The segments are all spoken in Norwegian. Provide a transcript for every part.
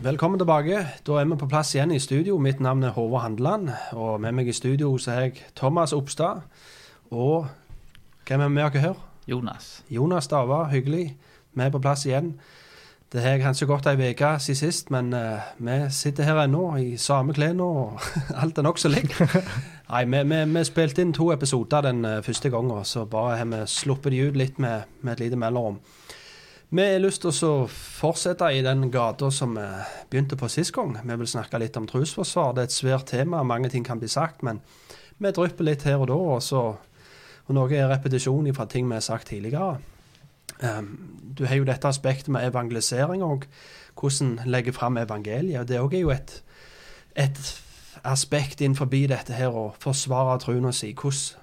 Velkommen tilbake. Da er vi på plass igjen i studio. Mitt navn er Håvard Handeland. Og med meg i studio så har jeg Thomas Oppstad. Og hvem er med dere her? Jonas. Jonas Stava, hyggelig. Vi er på plass igjen. Det har kanskje gått ei uke siden sist, men uh, vi sitter her ennå i samme klærne, og alt er nokså likt. Nei, vi, vi, vi, spilte inn to episoder den uh, første gangen, så bare har vi sluppet de ut litt med, med et lite mellomrom. Vi har lyst til å fortsette i den gata som vi begynte på sist gang. Vi vil snakke litt om trosforsvar. Det er et svært tema, mange ting kan bli sagt, men vi drypper litt her og da. og så og noe er repetisjon fra ting vi har sagt tidligere. Um, du har jo dette aspektet med evangelisering og hvordan legge fram evangeliet. Det òg er jo et, et aspekt innenfor dette her å forsvare troen si. Hvordan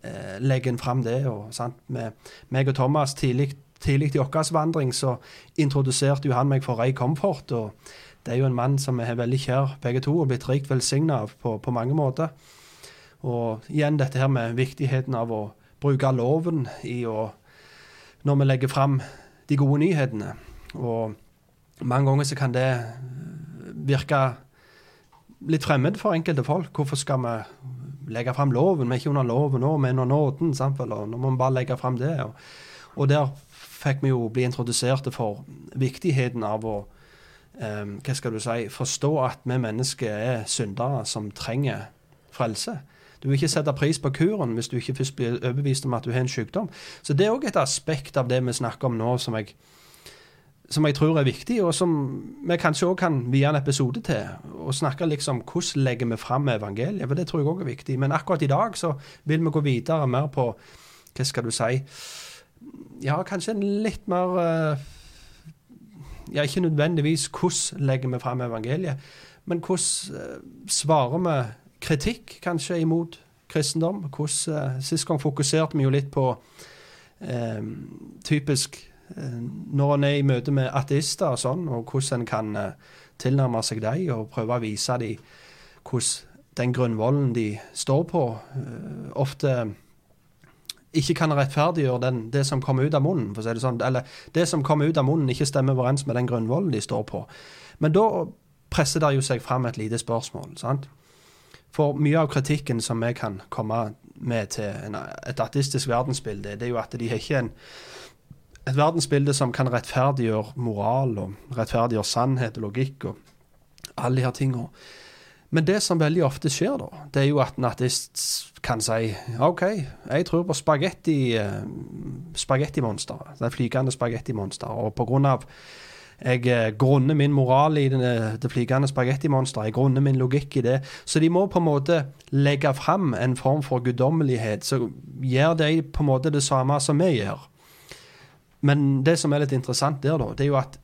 eh, legger en fram det? Og, sant? Med meg og Thomas tidlig, tidlig i vår vandring så introduserte han meg for Ray Comfort. og Det er jo en mann som er veldig kjær, begge to, og blitt rikt velsigna av på, på mange måter. Og igjen dette her med viktigheten av å bruke loven i å Når vi legger fram de gode nyhetene. Og mange ganger så kan det virke litt fremmed for enkelte folk. Hvorfor skal vi legge fram loven? Vi er ikke under loven nå, vi er under nåden. Sant? Nå må vi bare legge fram det. Og, og der fikk vi jo bli introdusert for viktigheten av å um, hva skal du si, forstå at vi mennesker er syndere som trenger frelse. Du vil ikke sette pris på kuren hvis du ikke først blir overbevist om at du har en sykdom. Så det er òg et aspekt av det vi snakker om nå som jeg, som jeg tror er viktig, og som vi kanskje òg kan vie en episode til. Og snakke liksom hvordan legger vi fram evangeliet, for det tror jeg òg er viktig. Men akkurat i dag så vil vi gå videre mer på hva skal du si Ja, kanskje litt mer eh, Ja, ikke nødvendigvis hvordan legger vi fram evangeliet, men hvordan eh, svarer vi kritikk kanskje imot kristendom. Hvordan, uh, Sist gang fokuserte vi jo litt på eh, typisk når en er i møte med ateister og sånn, og hvordan en kan tilnærme seg dem og prøve å vise dem hvordan den grunnvollen de står på, ofte ikke kan rettferdiggjøre den, det som kommer ut av munnen. for å si det sånn, Eller det som kommer ut av munnen, ikke stemmer overens med den grunnvollen de står på. Men da presser det jo seg fram et lite spørsmål. sant? For mye av kritikken som vi kan komme med til en, et ateistisk verdensbilde, det er jo at de har ikke en, et verdensbilde som kan rettferdiggjøre moral og rettferdiggjøre sannhet og logikk og alle de her tingene. Men det som veldig ofte skjer, da, det er jo at en artist kan si OK, jeg tror på spagetti, spagettimonsteret. Det flygende spagettimonsteret. Og på grunn av jeg eh, grunner min moral i det, det flygende spagettimonsteret. Jeg grunner min logikk i det. Så de må på en måte legge fram en form for guddommelighet. Så gjør de på en måte det samme som vi gjør. Men det som er litt interessant der, da, det er jo at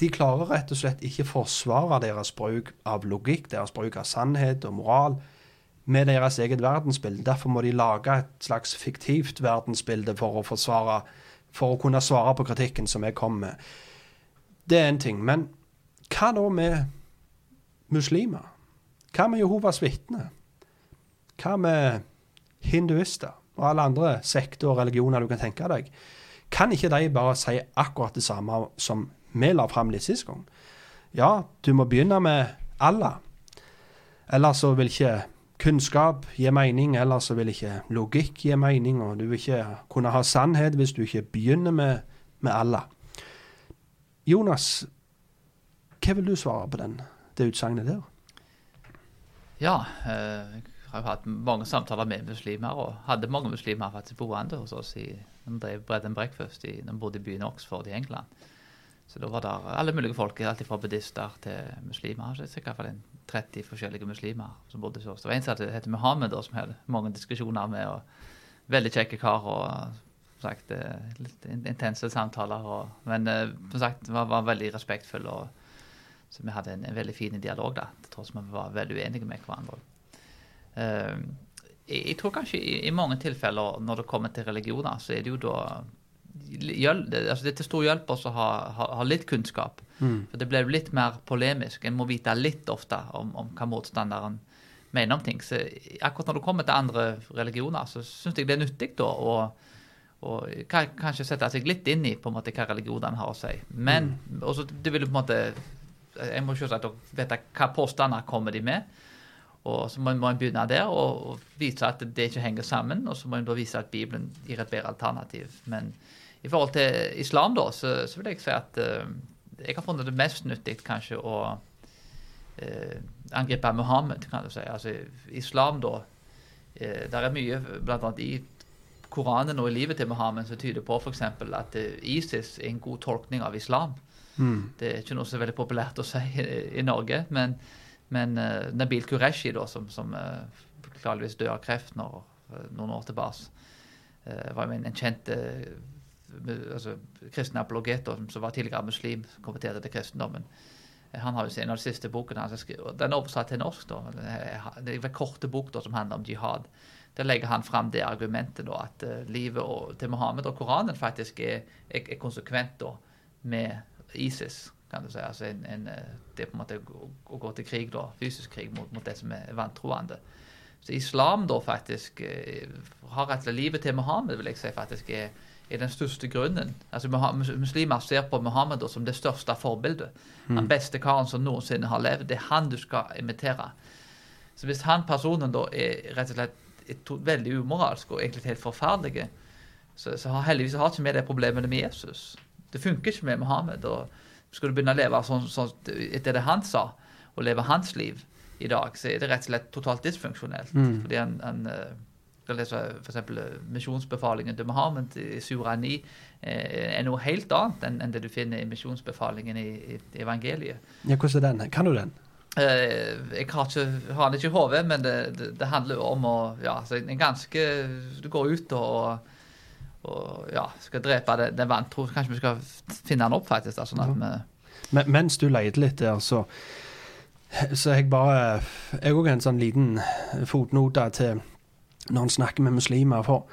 de klarer rett og slett ikke forsvare deres bruk av logikk, deres bruk av sannhet og moral, med deres eget verdensbilde. Derfor må de lage et slags fiktivt verdensbilde for å, forsvare, for å kunne svare på kritikken som jeg kom med. Det er en ting. Men hva da med muslimer? Hva med Jehovas vitner? Hva med hinduister og alle andre sekter og religioner du kan tenke deg? Kan ikke de bare si akkurat det samme som vi la fram litt sist gang? Ja, du må begynne med Allah. Ellers så vil ikke kunnskap gi mening, ellers så vil ikke logikk gi mening, og du vil ikke kunne ha sannhet hvis du ikke begynner med, med Allah. Jonas, hva vil du svare på den, det utsagnet der? Ja, eh, jeg har jo hatt mange samtaler med muslimer, og hadde mange muslimer faktisk boende hos oss i når vi drev Bread and Breakfast i, når vi bodde i byen Oxford i England. Så da var det alle mulige folk, alt fra buddhister til muslimer. Så jeg hvert fall 30 forskjellige muslimer som bodde hos oss. Det var en som heter Muhammed, som hadde mange diskusjoner med. og Veldig kjekke kar. og som sagt, eh, litt intense samtaler. Og, men eh, som sagt, var, var veldig respektfull. og Så vi hadde en, en veldig fin dialog, da, til tross for at vi var veldig uenige med hverandre. Uh, jeg, jeg, tror kanskje i, i, mange tilfeller når det kommer til religioner, så er det jo da altså Det er til stor hjelp også å ha, ha, ha, litt kunnskap. Mm. For Det blir litt mer polemisk. En må vite litt ofte om, om hva motstanderen mener om ting. Så akkurat når du kommer til andre religioner, så syns jeg det er nyttig da å, og kanskje sette seg litt inn i på en måte hva religionene har å si. Men mm. også, det vil på en måte Jeg må selvsagt vite hva påstander kommer de med. Og Så må en begynne der og, og, vise at det ikke henger sammen. Og så må en da vise at Bibelen gir et bedre alternativ. Men i forhold til islam, da, så, så vil jeg si at uh, jeg har funnet det mest nyttig kanskje å uh, angripe Muhammed, kan du si. Altså islam, da. Uh, der er mye, bl.a. i Koranen og i livet til Muhammed som tyder på f.eks. at ISIS er en god tolkning av islam. Mm. Det er ikke noe som er veldig populært å si i, i Norge, men, men Nabil Qureshi, da, som, som klarligvis døde av kreft når, noen år tilbake, var en, en kjent altså, kristne apologeter som var tidligere muslim, konverterte til kristendommen. Han har jo en av de siste bokene hans Den er oversatt til norsk. da, Det er en korte bok da, som handler om jihad. Der legger han fram det argumentet da, at uh, livet og, til Mohammed og Koranen faktisk er, er, er konsekvent da, med ISIS. kan du si, altså en, en, eh, Det er på en måte å, å, gå til krig, da, fysisk krig mot, mot det som er vantroende. Så islam da faktisk har rett og slett livet til Mohammed, vil jeg si faktisk er er den største grunnen. Altså Muslimer ser på Muhammed som det største forbildet. Mm. Den beste karen som noensinne har levd. Det er han du skal imitere. Så hvis han personen da er rett og slett veldig umoralsk og egentlig helt forferdelig, så, så har heldigvis har ikke vi det problemet med Jesus. Det funker ikke med Muhammed. og Skal du begynne å leve sånn, sånn etter det han sa, og leve hans liv i dag, så er det rett og slett totalt dysfunksjonelt. Mm. Fordi han, han eh, skal lese f.eks. misjonsbefalingen til Muhammed i Sura 9, eh, er noe helt annet enn, det du finner i misjonsbefalingen i, evangeliet. Ja, Hvordan er den? Kan du den? Eh, jeg har, ikke, har den ikke i hodet, men det, det, det, handler om å ja, en ganske Du går ut og, og ja, skal drepe den, den vantro. Kanskje vi skal finne den opp, faktisk. Da, sånn vi men, mens du leter litt der, så så jeg bare Jeg òg en sånn liten fotnote til når han snakker med muslimer. For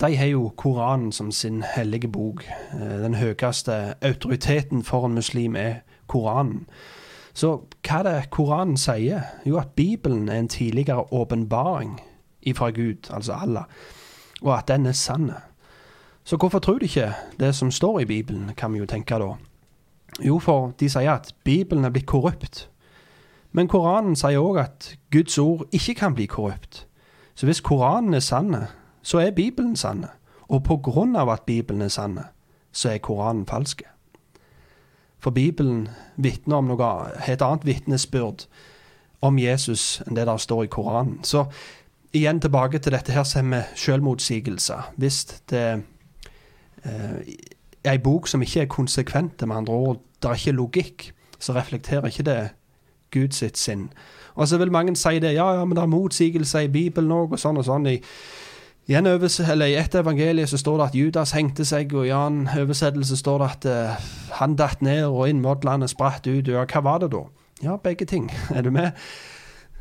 de har jo Koranen som sin hellige bok. Eh, den høyeste autoriteten for en muslim er Koranen. Så hva er det Koranen sier? Jo, at Bibelen er en tidligere åpenbaring ifra Gud, altså Allah, og at den er sann. Så hvorfor tror de ikke det som står i Bibelen, kan vi jo tenke da. Jo, for de sier at Bibelen er blitt korrupt. Men Koranen sier òg at Guds ord ikke kan bli korrupt. Så hvis Koranen er sann, så er Bibelen sann. Og på grunn av at Bibelen er sann, så er Koranen falsk. For Bibelen vitner om noe, et annet vitnesbyrd om Jesus enn det der står i Koranen. Så igjen tilbake til dette her med selvmotsigelser. Hvis det eh, er ei bok som ikke er konsekvent, med andre ord, det er ikke logikk, så reflekterer ikke det Guds sinn. Og så vil mange si det, ja, ja, men det er motsigelser i Bibelen òg, og sånn og sånn. I, i, I et evangelie så står det at Judas hengte seg, og i en annen oversettelse står det at uh, han datt ned, og innmodlene spratt ut. Ja, hva var det da? Ja, begge ting. Er du med?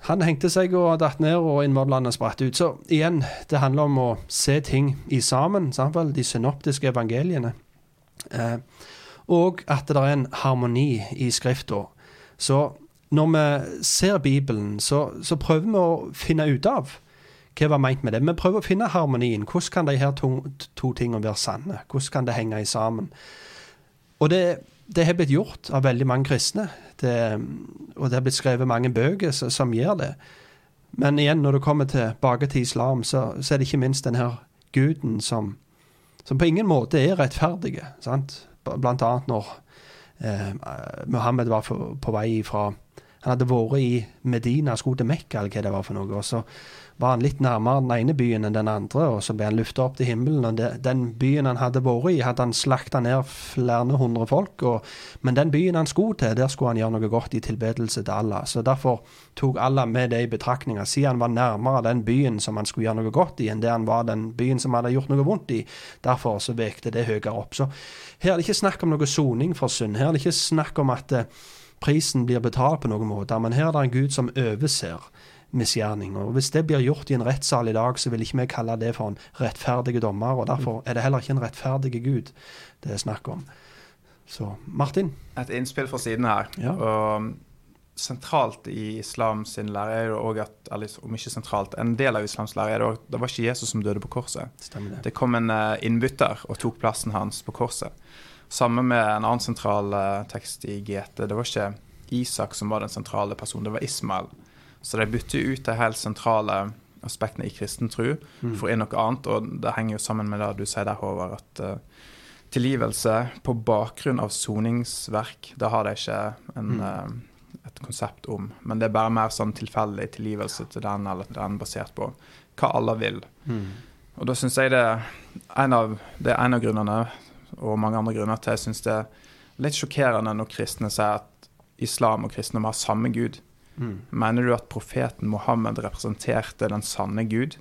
Han hengte seg og datt ned, og innmodlene spratt ut. Så igjen, det handler om å se ting i sammen, samtidig, de synoptiske evangeliene. Uh, og at det er en harmoni i Skrifta. Så når vi ser Bibelen, så, så, prøver vi å finne ut av hva var meint med det. Vi prøver å finne harmonien. Hvordan kan de her to, to tingene være sanne? Hvordan kan det henge sammen? Og det, det har blitt gjort av veldig mange kristne. Det, og det har blitt skrevet mange bøker som, gjør det. Men igjen, når det kommer tilbake til islam, så, så er det ikke minst denne guden som, som på ingen måte er rettferdige. Sant? Blant annet når eh, Muhammed var for, på vei fra Han hadde vært i Medina, skulle til Mekka, eller hva det var for noe. og så var han litt nærmere den ene byen enn den andre, og så ble han løfta opp til himmelen. og det, Den byen han hadde vært i, hadde han slakta ned flere hundre folk. Og, men den byen han skulle til, der skulle han gjøre noe godt i tilbedelse til Allah. Så derfor tok Allah med det i betraktninga. Siden han var nærmere den byen som han skulle gjøre noe godt i, enn det han var den byen som hadde gjort noe vondt i. Derfor så vekte det høyere opp. Så her er det ikke snakk om noe soning for synd. Her er det ikke snakk om at eh, prisen blir betalt på noen måte, men her er det en Gud som overser misgjerning. Og Hvis det blir gjort i en rettssal i dag, så vil ikke vi kalle det for en rettferdig dommer. og Derfor er det heller ikke en rettferdig Gud det er snakk om. Så Martin? Et innspill fra siden her. Ja. og Sentralt i islam sin lære er òg at eller om ikke sentralt, en del av islams lære er det òg det var ikke Jesus som døde på korset. Det. det kom en eh, innbytter og tok plassen hans på korset. Sammen med en annen sentral uh, tekst i GT. Det var ikke Isak som var den sentrale personen, det var Ismael. Så de bytter ut de helt sentrale aspektene i kristen tro mm. for inn noe annet. Og det henger jo sammen med det du sier der, Håvard, at uh, tilgivelse på bakgrunn av soningsverk, det har de ikke en, mm. uh, et konsept om. Men det er bare mer sånn tilfeldig tilgivelse til den eller til den, basert på hva alle vil. Mm. Og da syns jeg det er, en av, det er en av grunnene, og mange andre grunner til jeg syns det er litt sjokkerende når kristne sier at islam og kristendom har samme gud. Mm. Mener du at profeten Mohammed representerte den sanne Gud?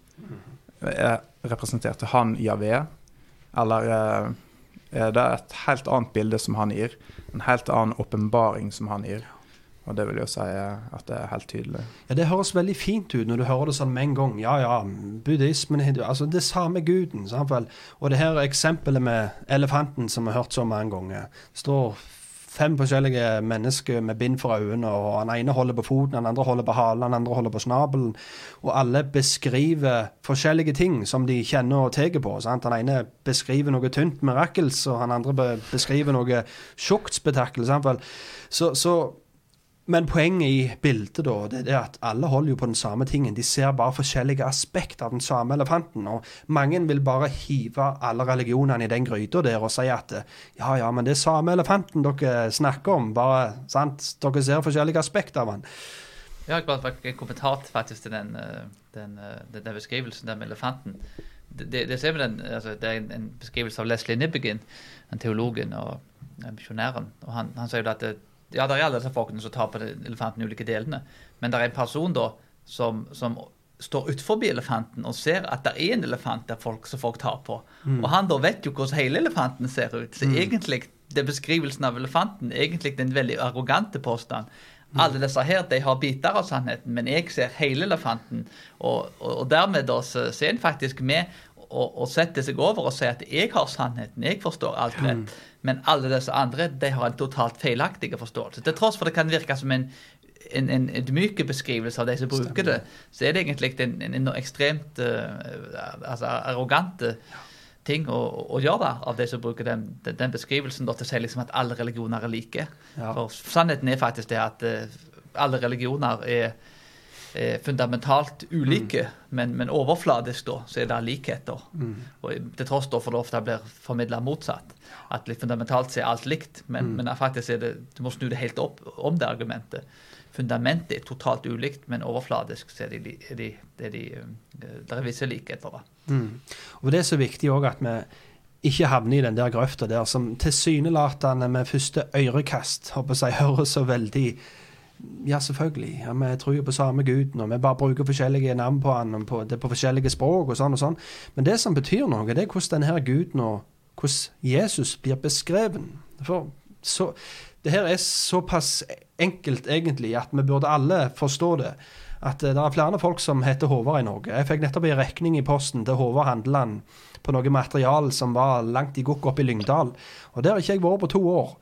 Representerte han Javé? Eller eh, er det et helt annet bilde som han gir? En helt annen åpenbaring som han gir? Og det vil jo si at det er helt tydelig. Ja, Det høres veldig fint ut når du hører det sånn med en gang. Ja, ja, buddhismen altså Det samme guden. Samtidig. Og det her eksempelet med elefanten som vi har hørt så mange ganger. Det står fem forskjellige mennesker med bind for øynene, og den ene holder på foten, den andre holder på halen, den andre holder på snabelen. Og alle beskriver forskjellige ting som de kjenner og tar på. Sant? Den ene beskriver noe tynt mirakels, og den andre beskriver noe tjukt spetakkel. Så, så men poenget i bildet da, det er at alle holder jo på den samme tingen. De ser bare forskjellige aspekter av den samme elefanten. og Mange vil bare hive alle religionene i den gryta der og si at ja, ja, men det er samme elefanten dere snakker om. bare, sant, Dere ser forskjellige aspekter av den. Jeg har bare en kommentar faktisk til den, eh, den, eh, den, den beskrivelsen der med elefanten. Det, det, den, altså, det er en, beskrivelse av Leslie Nibbigan, den teologen og misjonæren. og Han, han sier jo at det, ja, det er alle disse folkene som tar på elefanten i ulike delene. Men det er en person da som, som står utenfor elefanten og ser at det er en elefant der folk, som folk tar på. Mm. Og han da vet jo hvordan hele elefanten ser ut. Så mm. egentlig det er beskrivelsen av elefanten egentlig den veldig arrogante påstand. Mm. Alle disse her de har biter av sannheten, men jeg ser hele elefanten. Og, og, og dermed da så, så er en faktisk med og, og setter seg over og sier at jeg har sannheten, jeg forstår alt rett. Men alle disse andre de har en totalt feilaktig forståelse. Til tross for det kan virke som en, en, en ydmyk beskrivelse av de som bruker det, så er det egentlig en, en, en ekstremt uh, altså, arrogante ting å, å, gjøre da, av de som bruker den, den, den beskrivelsen da, til å si liksom at alle religioner er like. Ja. For sannheten er faktisk det at uh, alle religioner er er fundamentalt ulike, mm. men, men, overfladisk da, så er det likheter. Mm. Og Til tross for det ofte blir formidla motsatt. At fundamentalt er alt likt, men, mm. men faktisk er det, du må snu det helt opp om det argumentet. Fundamentet er totalt ulikt, men overfladisk så er, de, er, de, er de, eh, det er visse likheter. Mm. Og Det er så viktig òg at vi ikke havner i den der grøfta der som tilsynelatende med første ørekast håper jeg, høres så veldig ja, selvfølgelig. Ja, vi tror jo på samme guden, og vi bare bruker forskjellige navn på han, og på, det på forskjellige språk og sånn og sånn. Men det som betyr noe, det er hvordan denne guden og hvordan Jesus blir beskreven. For så, det her er såpass enkelt egentlig at vi burde alle forstå det. at det er flere folk som heter Håvard i Norge. Jeg fikk nettopp en regning i posten til Håvard Handeland på noe material som var langt i gokk oppe i Lyngdal. Og der har ikke jeg vært på to år.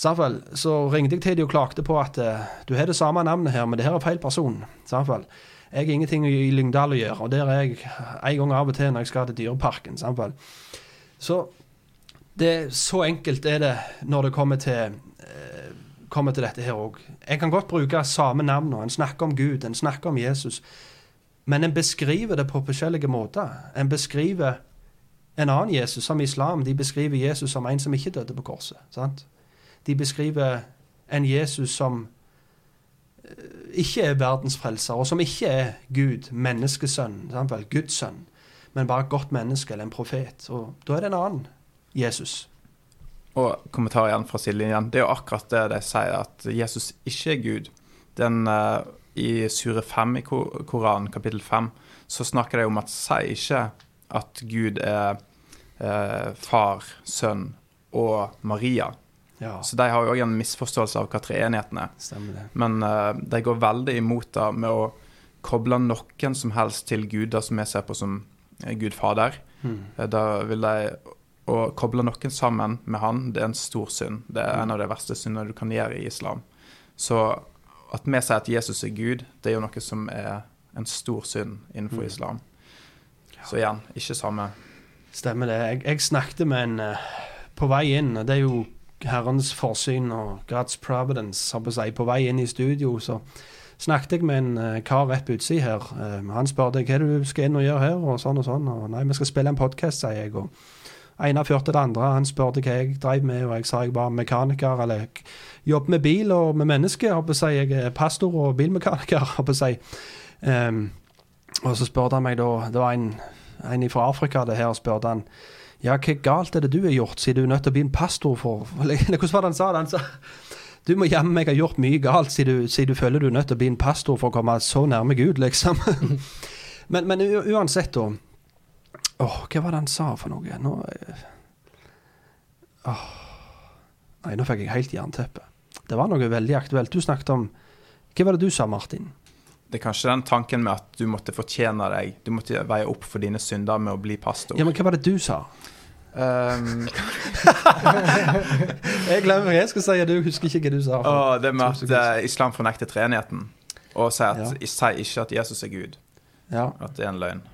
Samtidig, så ringte jeg til dem og klagde på at uh, du har det samme navnet her, men det her er feil person. Samtidig. Jeg har ingenting i Lyngdal å gjøre, og der er jeg en gang av og til når jeg skal til Dyreparken. Samtidig. Så det, så enkelt er det når det kommer til, eh, kommer til dette her òg. En kan godt bruke samme navn, en snakker om Gud, en snakker om Jesus, men en beskriver det på forskjellige måter. En beskriver en annen Jesus, som islam, de beskriver Jesus som en som ikke døde på korset. sant? De beskriver en Jesus som eh, ikke er verdens frelser, og som ikke er Gud, menneskesønn, Guds sønn, men bare et godt menneske eller en profet. Og da er det en annen Jesus. Og kommentar igjen fra sidelinjen. Det er jo akkurat det de sier, at Jesus ikke er Gud. Den, uh, I Sure 5 i Koranen, kapittel 5, så snakker de om at sier ikke at Gud er uh, far, sønn og Maria. Ja. Så de har jo òg en misforståelse av hva treenigheten er. Men uh, de går veldig imot det med å koble noen som helst til Gud, det som vi ser på som Gud Fader. Mm. Da vil de å koble noen sammen med han, det er en stor synd. Det er en av de verste syndene du kan gjøre i islam. Så at vi sier at Jesus er Gud, det er jo noe som er en stor synd innenfor mm. islam. Så igjen, ikke samme. Stemmer det. Jeg, jeg snakket med en uh, på vei inn. og Det er jo Herrens forsyn og God's providence. På, seg. på vei inn i studio så snakket jeg med en uh, kar rett på utsida her. Uh, han spurte hva du skal inn og gjøre her, og sånn og sånn. Og nei, vi skal spille en podkast, sier jeg. og ene førte det andre. Han spurte hva jeg drev med, og jeg sa jeg var mekaniker, eller jobber med bil og med mennesker. Jeg, jeg er pastor og bilmekaniker. Jeg. Um, og så spurte han meg da Det var en, en fra Afrika, det her, spurte han ja, hva galt er det du har gjort, siden du er nødt til å bli en pastor for Hvordan var det han sa det? Han sa du må jammen meg ha gjort mye galt siden du, siden du, føler du er nødt til å bli en pastor for å komme så nærme Gud, liksom. men, men uansett, da. Åh, hva var det han sa for noe? Nå eh, åh, Nei, nå fikk jeg helt jernteppe. Det var noe veldig aktuelt. Du snakket om Hva var det du sa, Martin? Det er kanskje den tanken med at du måtte fortjene deg. Du måtte veie opp for dine synder med å bli pastor. Ja, Men hva var det du sa? Um, jeg glemmer hva jeg skal si, at du husker ikke hva du sa. Oh, det med at uh, islam fornekter treenigheten, og sier ja. si ikke at Jesus er Gud. Ja. At det er en løgn.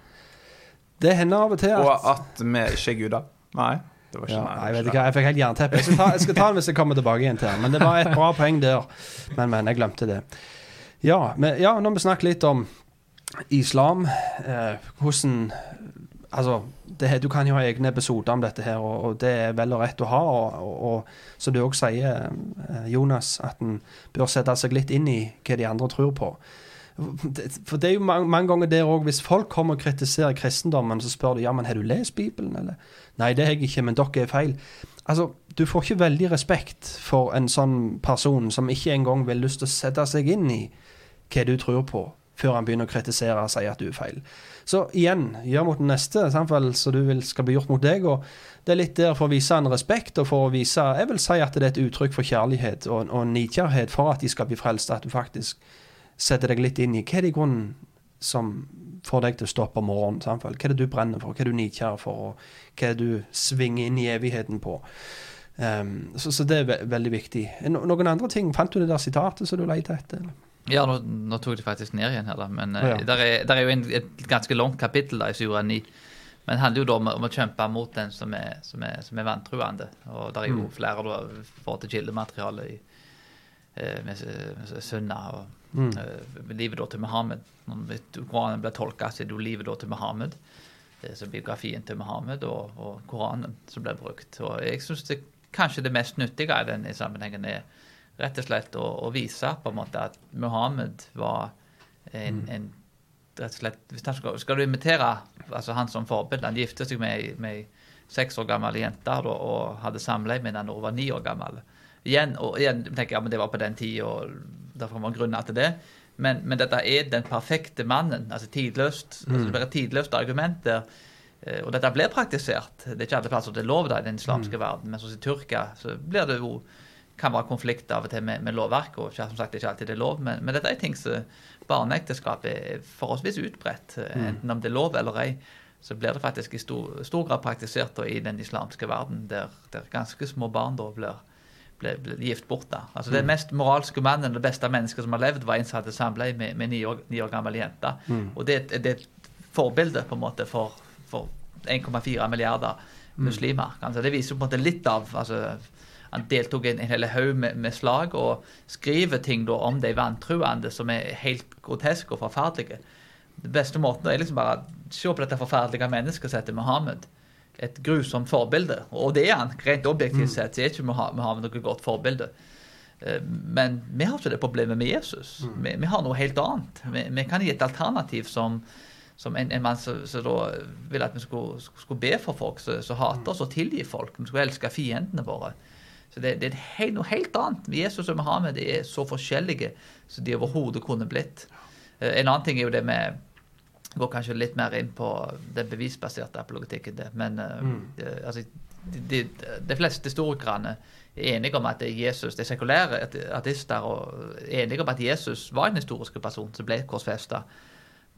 Det hender av og til at Og at vi ikke er guder. Nei. Det var ikke ja, nei, jeg vet ikke, jeg fikk helt jernteppe. Jeg, jeg, skal ta den hvis jeg kommer tilbake igjen til den. Men det var et bra poeng der. Men, men, jeg glemte det. Ja, men, ja når vi snakker litt om islam, eh, hvordan Altså, det, du kan jo ha egne episoder om dette her, og, og det er vel og rett å ha. Og, og, og som du òg sier, eh, Jonas, at en bør sette seg litt inn i hva de andre tror på. For det er jo mange, mange ganger der òg, hvis folk kommer og kritiserer kristendommen, så spør de ja, men har du lest Bibelen, eller? Nei, det har jeg ikke, men dere er feil. Altså, Du får ikke veldig respekt for en sånn person som ikke engang vil lyst til å sette seg inn i hva du tror på, før han begynner å kritisere og si at du er feil. Så igjen, gjør mot den neste, samtidig så du vil skal bli gjort mot deg. og Det er litt der for å vise en respekt, og for å vise Jeg vil si at det er et uttrykk for kjærlighet og, og nidkjærhet for at de skal bli frelst, at du faktisk setter deg litt inn i hva er det i grunnen som får deg til å stoppe om morgenen. Samtidig. Hva er det du brenner for, hva er du nidkjær for, og hva er det du svinger inn i evigheten på. Um, så, så, det er ve veldig viktig. No noen andre ting? Fant du det der sitatet som du lette etter? Eller? Ja, nå, nå, tok jeg det faktisk ned igjen her, da. Men ja. uh, der, er, der, er, jo en, et ganske langt kapittel da, i Sura 9. Men det handler jo da om, om å kjempe mot den som er, som er, som er vantruende. Og det er jo mm. flere da, forhold til kildemateriale i, eh, med, med Sunna og mm. uh, livet da til Muhammed. Når Koranen ble tolka, så er det jo livet da til Muhammed. Så biografien til Muhammed og, og Koranen som ble brukt. Og jeg syns kanskje det mest nyttige i denne sammenhengen er rett og slett å, å, vise på en måte at Muhammed var en, mm. en rett og slett, skal, skal du imitere altså han som forbilde Han gifte seg med ei seks år gammel jente og, og hadde samleie med henne da hun var ni år gammel. Igjen, og igjen tenker jeg, ja, men Det var på den tid, derfor var grunner til det. Men, men, dette er den perfekte mannen. altså tidløst, mm. altså Det blir et tidløst argument der. Eh, og dette blir praktisert. Det er ikke alle plasser det er lov da, i den islamske mm. verden, men sånn i Tyrkia så blir det jo kan være konflikt av og til med, med lovverket, og som sagt det er ikke alltid det er lov, men, men dette er ting som barneekteskap er forholdsvis utbredt, mm. enten om det er lov eller ei. Så blir det faktisk i stor, stor grad praktisert i den islamske verden, der, der ganske små barn da blir, blir, ble, gift bort. da. Altså mm. Den mest moralske mannen, det beste mennesket som har levd, var en som hadde samleie med, med ni, år, ni år gammel jente. Mm. Og det, det, er et forbilde på en måte for, for 1,4 milliarder mm. muslimer. Altså, det viser på en måte litt av altså, han deltok i en hel haug med, med, slag og skriver ting da, om de vantruende som er helt groteske og forferdelige. Den beste måten er liksom bare se på dette forferdelige heter Muhammed. Et grusomt forbilde. Og det er han. Rent objektivt mm. sett så er ikke vi har, vi har noe godt forbilde. Eh, men vi har ikke det problemet med Jesus. Mm. Vi, vi, har noe helt annet. Vi, vi kan gi et alternativ som, som en, en, mann som, da vil at vi skulle, skulle be for folk som hater oss, og tilgi folk. Vi skulle elske fiendene våre. Så det, det er helt, noe helt annet. Jesus og Muhammed er så forskjellige som de overhodet kunne blitt. Eh, en annen ting er jo det med Går kanskje litt mer inn på den bevisbaserte apologetikken. Det. Men eh, mm. altså, de, de, de, fleste historikerne er enige om at Jesus, de sekulære ateister er enige om at Jesus var en historisk person som ble korsfesta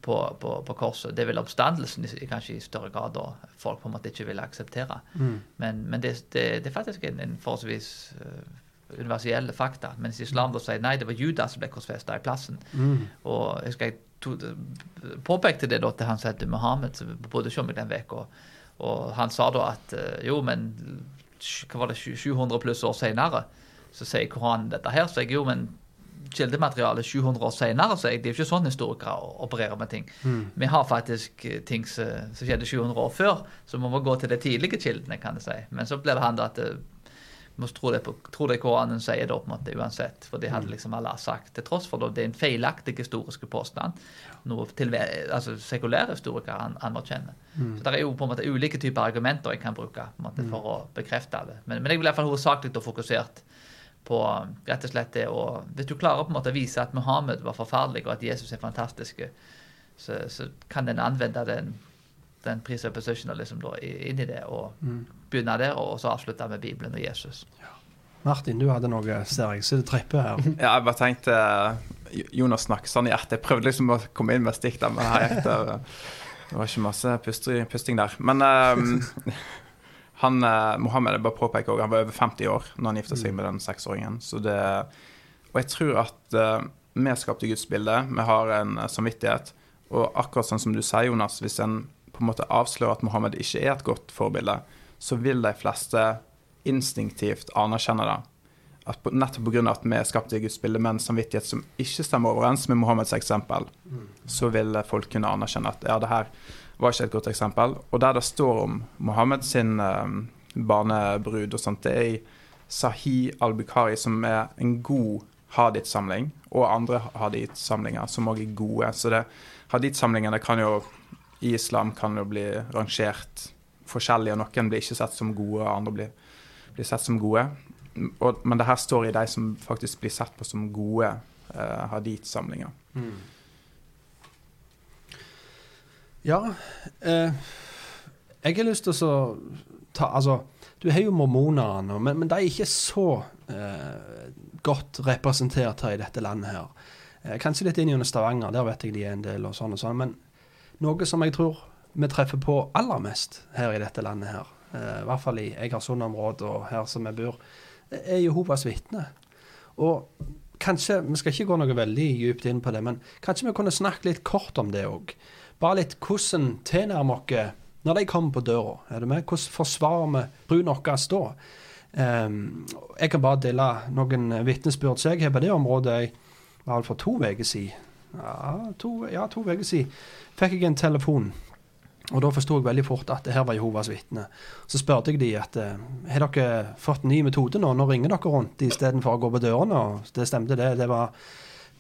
på, på, på, korset. Det er vel oppstandelsen kanskje i større grad da folk på en måte ikke ville akseptere. Mm. Men, men det, det, det, er faktisk en, en forholdsvis uh, universelle fakta. Mens islam da sier nei, det var Judas som ble korsfesta i plassen. Mm. Og jeg skal to, påpekte det da til han som het Muhammed, som bodde hos meg den uka. Og han sa da at uh, jo, men hva var det, 700 pluss år senere, så sier Koranen dette her. Så jeg jo, men kildemateriale 700 år senere, så er det jo ikke sånn historikere opererer med ting. Mm. Vi har faktisk eh, ting som, som, skjedde 700 år før, så vi må gå til de tidlige kildene, kan jeg si. Men så blir det handla at eh, vi må tro det, på, tro det Koranen sier det på en måte uansett. For det hadde mm. liksom Allah sagt. Til tross for det er en feilaktig historisk påstand. Noe til, altså, sekulære historikere han, anerkjenner. Mm. Så det er jo på en måte ulike typer argumenter jeg kan bruke på en måte, mm. for å bekrefte det. Men, men jeg vil i hvert fall hovedsakelig fokusert på rett og slett det å Hvis du klarer på en måte å vise at Muhammed var forferdelig, og at Jesus er fantastisk, så, så kan den anvende den, den presuppositionalism da, inn i det, og mm. begynne der, og så avslutte med Bibelen og Jesus. Ja. Martin, du hadde noe ser jeg, så det trepper her. Ja, jeg bare tenkte Jonas snakker sånn i hjertet. Jeg prøvde liksom å komme inn med stikk der, men her hjertet Det var ikke masse pusting der. Men um, Han, eh, Mohammed jeg bare påpeker også, han var over 50 år når han gifta seg med den seksåringen. Så det, og jeg tror at uh, vi skapte Guds bilde. Vi har en uh, samvittighet. Og akkurat sånn som du sier, Jonas, hvis en på en måte avslører at Mohammed ikke er et godt forbilde, så vil de fleste instinktivt anerkjenne det. At på, nettopp pga. at vi er skapt i Guds bilde med en samvittighet som ikke stemmer overens med Mohammeds eksempel, så vil folk kunne anerkjenne at ja, det her var ikke et godt eksempel. Og der det står om Mohammed sin um, barnebrud og sånt, det er i Sahih al-Bukhari, som er en god hadith-samling, og andre hadith-samlinger som òg er gode. Så hadith-samlingene kan jo i islam kan jo bli rangert forskjellig, og noen blir ikke sett som gode, og andre blir, blir sett som gode. Og, men det her står i de som faktisk blir sett på som gode uh, hadith-samlinger. Mm. Ja. Eh, jeg har lyst til å ta Altså, du har jo mormonerne, men, men de er ikke så eh, godt representert her i dette landet her. Eh, kanskje litt inn under Stavanger, der vet jeg de er en del, og sånn og sånn. Men noe som jeg tror vi treffer på aller mest her i dette landet her, eh, i hvert fall i Egersund-området og her som vi bor, er Jehovas vitner. Og kanskje, Vi skal ikke gå noe veldig dypt inn på det, men kanskje vi kunne snakke litt kort om det òg. Bare litt hvordan tilnærmer oss når de kommer på døra? Er du med? Hvordan forsvarer vi bruden vår da? Um, jeg kan bare dele noen vitnesbyrd som jeg har på det området. Jeg var for to uker siden. Ja, to, ja, to uker siden fikk jeg en telefon. Og da forsto jeg veldig fort at det her var Jehovas vitne. Så spurte jeg de at eh, har dere fått ny metode nå? Nå ringer dere rundt istedenfor å gå på dørene. Og det stemte, det. Det var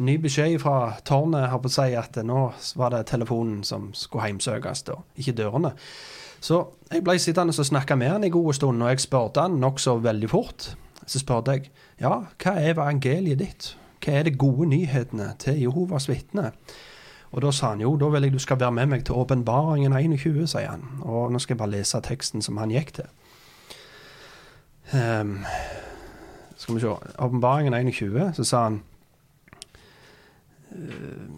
ny beskjed fra tårnet har på å si at nå var det telefonen som skulle heimsøkes, da, ikke dørene. Så jeg ble sittende og snakke med han en god stund, og jeg spurte han nokså veldig fort. Så spurte jeg ja, hva er evangeliet ditt? Hva er de gode nyhetene til Jehovas vitner? Og da sa han jo, da vil jeg du skal være med meg til åpenbaringen 21, sier han. Og nå skal jeg bare lese teksten som han gikk til. Um, Skal vi se. Åpenbaringen 21, så sa han uh,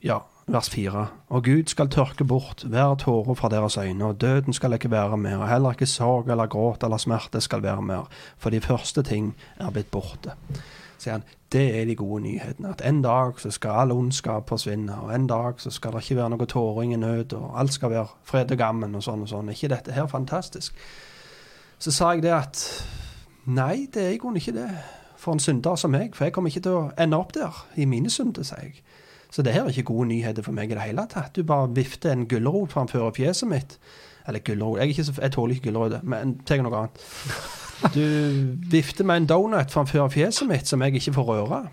Ja, vers 4. Og Gud skal tørke bort hver tåre fra deres øyne, og døden skal ikke være mer, og heller ikke sorg eller gråt eller smerte skal være mer, for de første ting er blitt borte. Sier han, Det er de gode nyhetene. At en dag så skal all ondskap forsvinne, og en dag så skal det ikke være noe tåring i nød, og alt skal være fred og gammen og sånn og sånn. Er ikke dette her fantastisk? Så sa jeg det at nei, det er i grunnen ikke det for en synder som meg, for jeg kommer ikke til å ende opp der i mine synder, sier jeg. Så det her er ikke gode nyheter for meg i det hele tatt. Du bare vifter en gulrot framfor fjeset mitt. Eller gulrot Jeg, jeg tåler ikke gulrøtter, men tenk noe annet. Du vifter med en donut framfor fjeset mitt som jeg ikke får røre.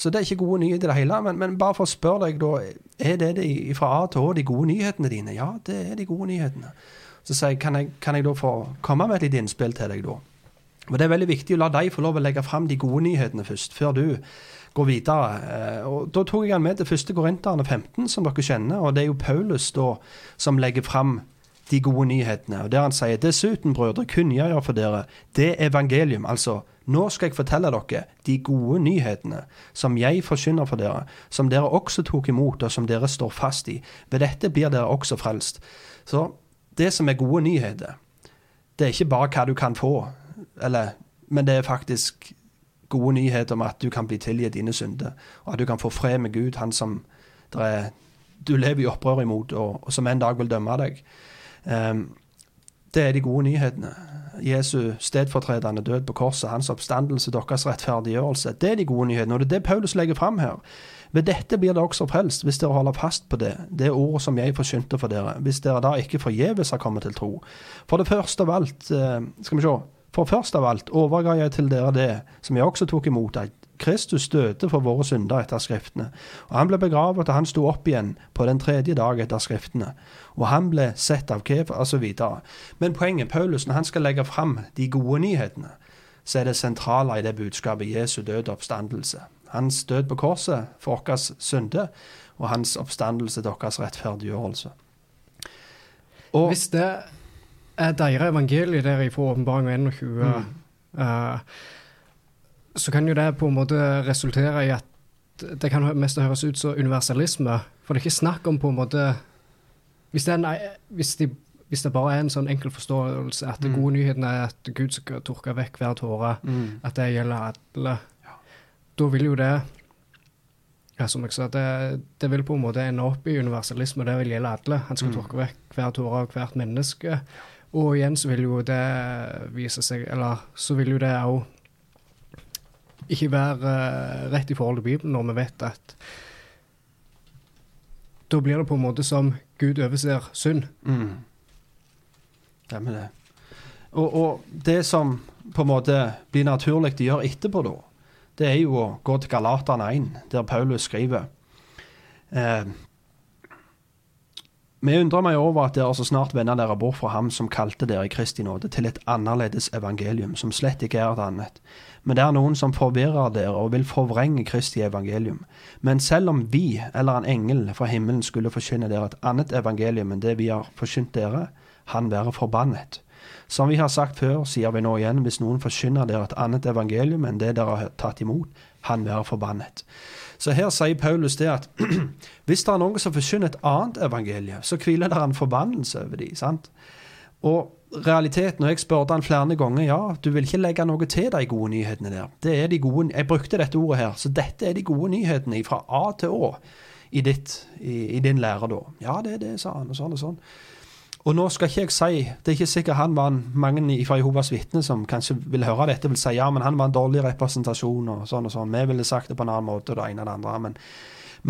Så det er ikke gode nyheter i det hele. Men, men, bare for å spørre deg, da. Er det, de, fra A til Å de gode nyhetene dine? Ja, det er de gode nyhetene. Så sier jeg, kan jeg, kan jeg da få komme med et lite innspill til deg, da? Og Det er veldig viktig å la deg få lov å legge fram de gode nyhetene først, før du går videre. Eh, og Da tok jeg han med til 1. Korinterne 15, som dere kjenner. og Det er jo Paulus da som legger fram de gode nyhetene. og Der han sier dessuten, brødre, kunngjør for dere det evangelium. Altså, nå skal jeg fortelle dere de gode nyhetene som jeg forkynner for dere, som dere også tok imot, og som dere står fast i. Ved dette blir dere også frelst. Så det som er gode nyheter, det er ikke bare hva du kan få, eller, men det er faktisk gode nyheter om at du kan bli tilgitt dine synder, og at du kan få fred med Gud, han som er, du lever i opprør imot, og, og, som en dag vil dømme deg. Um, det er de gode nyhetene. Jesu stedfortredende død på korset, hans oppstandelse, deres rettferdiggjørelse. Det er de gode nyhetene, og det er det Paulus legger fram her. Ved dette blir dere også frelst, hvis dere holder fast på det, det ordet som jeg forkynte for dere, hvis dere da ikke forgjeves har kommet til tro. For det første av alt, uh, skal vi se for først av alt overga jeg til dere det som jeg også tok imot, at Kristus døde for våre synder etter Skriftene. Og han ble begravet, og han sto opp igjen på den tredje dag etter Skriftene. Og han ble sett av Kev, osv. Men poenget, Paulus, når han skal legge fram de gode nyhetene, så er det sentrale i det budskapet Jesu død og oppstandelse. Hans død på korset for vår synde, og hans oppstandelse vår rettferdiggjørelse. Og, Hvis det er deres evangeliet der fra åpenbaring 21, mm. uh, så kan jo det på en måte resultere i at det kan mest høres ut som universalisme. For det er ikke snakk om på en måte Hvis det, er, hvis de, hvis det bare er en sånn enkel forståelse at mm. gode nyheten er at Gud skal tørke vekk hver tåre, mm. at det gjelder alle, ja. da vil jo det ja, som jeg sa, det, det, vil på en måte ende opp i universalisme, og det vil gjelde alle. Han skal mm. tørke vekk hver tåre av hvert menneske. Og igjen så vil jo det vise seg Eller så vil jo det òg ikke være uh, rett i forhold til Bibelen når vi vet at Da blir det på en måte som Gud overser synd. Mm. med det. Og, og, det som på en måte blir naturlig å gjøre etterpå, da, det er jo å gå til Galaterne 1, der Paulus skriver eh, vi undrer meg over at dere så snart vender dere bort fra ham som kalte dere i Kristi nåde, til et annerledes evangelium, som slett ikke er et annet. Men det er noen som forvirrer dere og vil forvrenge Kristi evangelium. Men selv om vi eller en engel fra himmelen skulle forkynne dere et annet evangelium enn det vi har forkynt dere, han være forbannet. Som vi har sagt før, sier vi nå igjen, hvis noen forkynner dere et annet evangelium enn det dere har tatt imot, han være forbannet. Så her sier Paulus det at hvis det er noen som forkynner et annet evangelie, så hviler det en forbannelse over dem. Og realiteten, og jeg spurte han flere ganger, ja, du vil ikke legge noe til de gode nyhetene der. Det er de gode, Jeg brukte dette ordet her, så dette er de gode nyhetene fra A til Å i, ditt, i, i din lære da. Ja, det er det, sa han, og sånn og sånn. Og nå skal ikke jeg si Det er ikke sikkert han var en, mange fra Jehovas vitner som kanskje vil høre dette, vil si ja, men han var en dårlig representasjon og sånn og sånn. Vi ville sagt det på en annen måte, det ene og det andre. Men,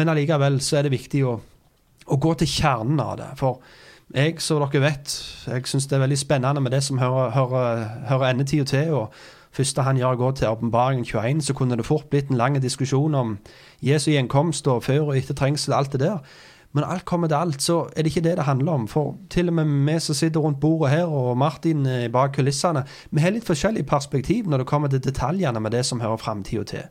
men allikevel så er det viktig å, å, gå til kjernen av det. For jeg, som dere vet, jeg syns det er veldig spennende med det som hører, hører, hører endetida til. og første han gjør, går til åpenbaringen 21, så kunne det fort blitt en lang diskusjon om Jesu gjenkomst og før og etter trengsel, alt det der. Men alt kommer til alt, så er det ikke det det handler om. For til og med vi som sitter rundt bordet her, og Martin eh, bak kulissene, vi har litt forskjellig perspektiv når det kommer til detaljene med det som hører framtida til.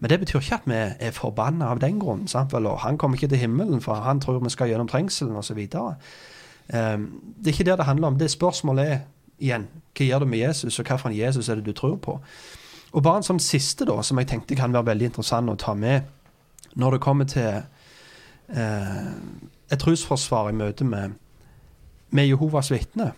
Men det betyr ikke at vi er forbanna av den grunn. Sant? Og han kommer ikke til himmelen, for han tror vi skal gjennom trengselen osv. Ehm, det er ikke det det handler om. Det spørsmålet er igjen hva gjør du med Jesus, og hvilken Jesus er det du tror på? Og bare en sånn siste, da, som jeg tenkte kan være veldig interessant å ta med når det kommer til eh, et rusforsvar i møte med, med Jehovas vitner.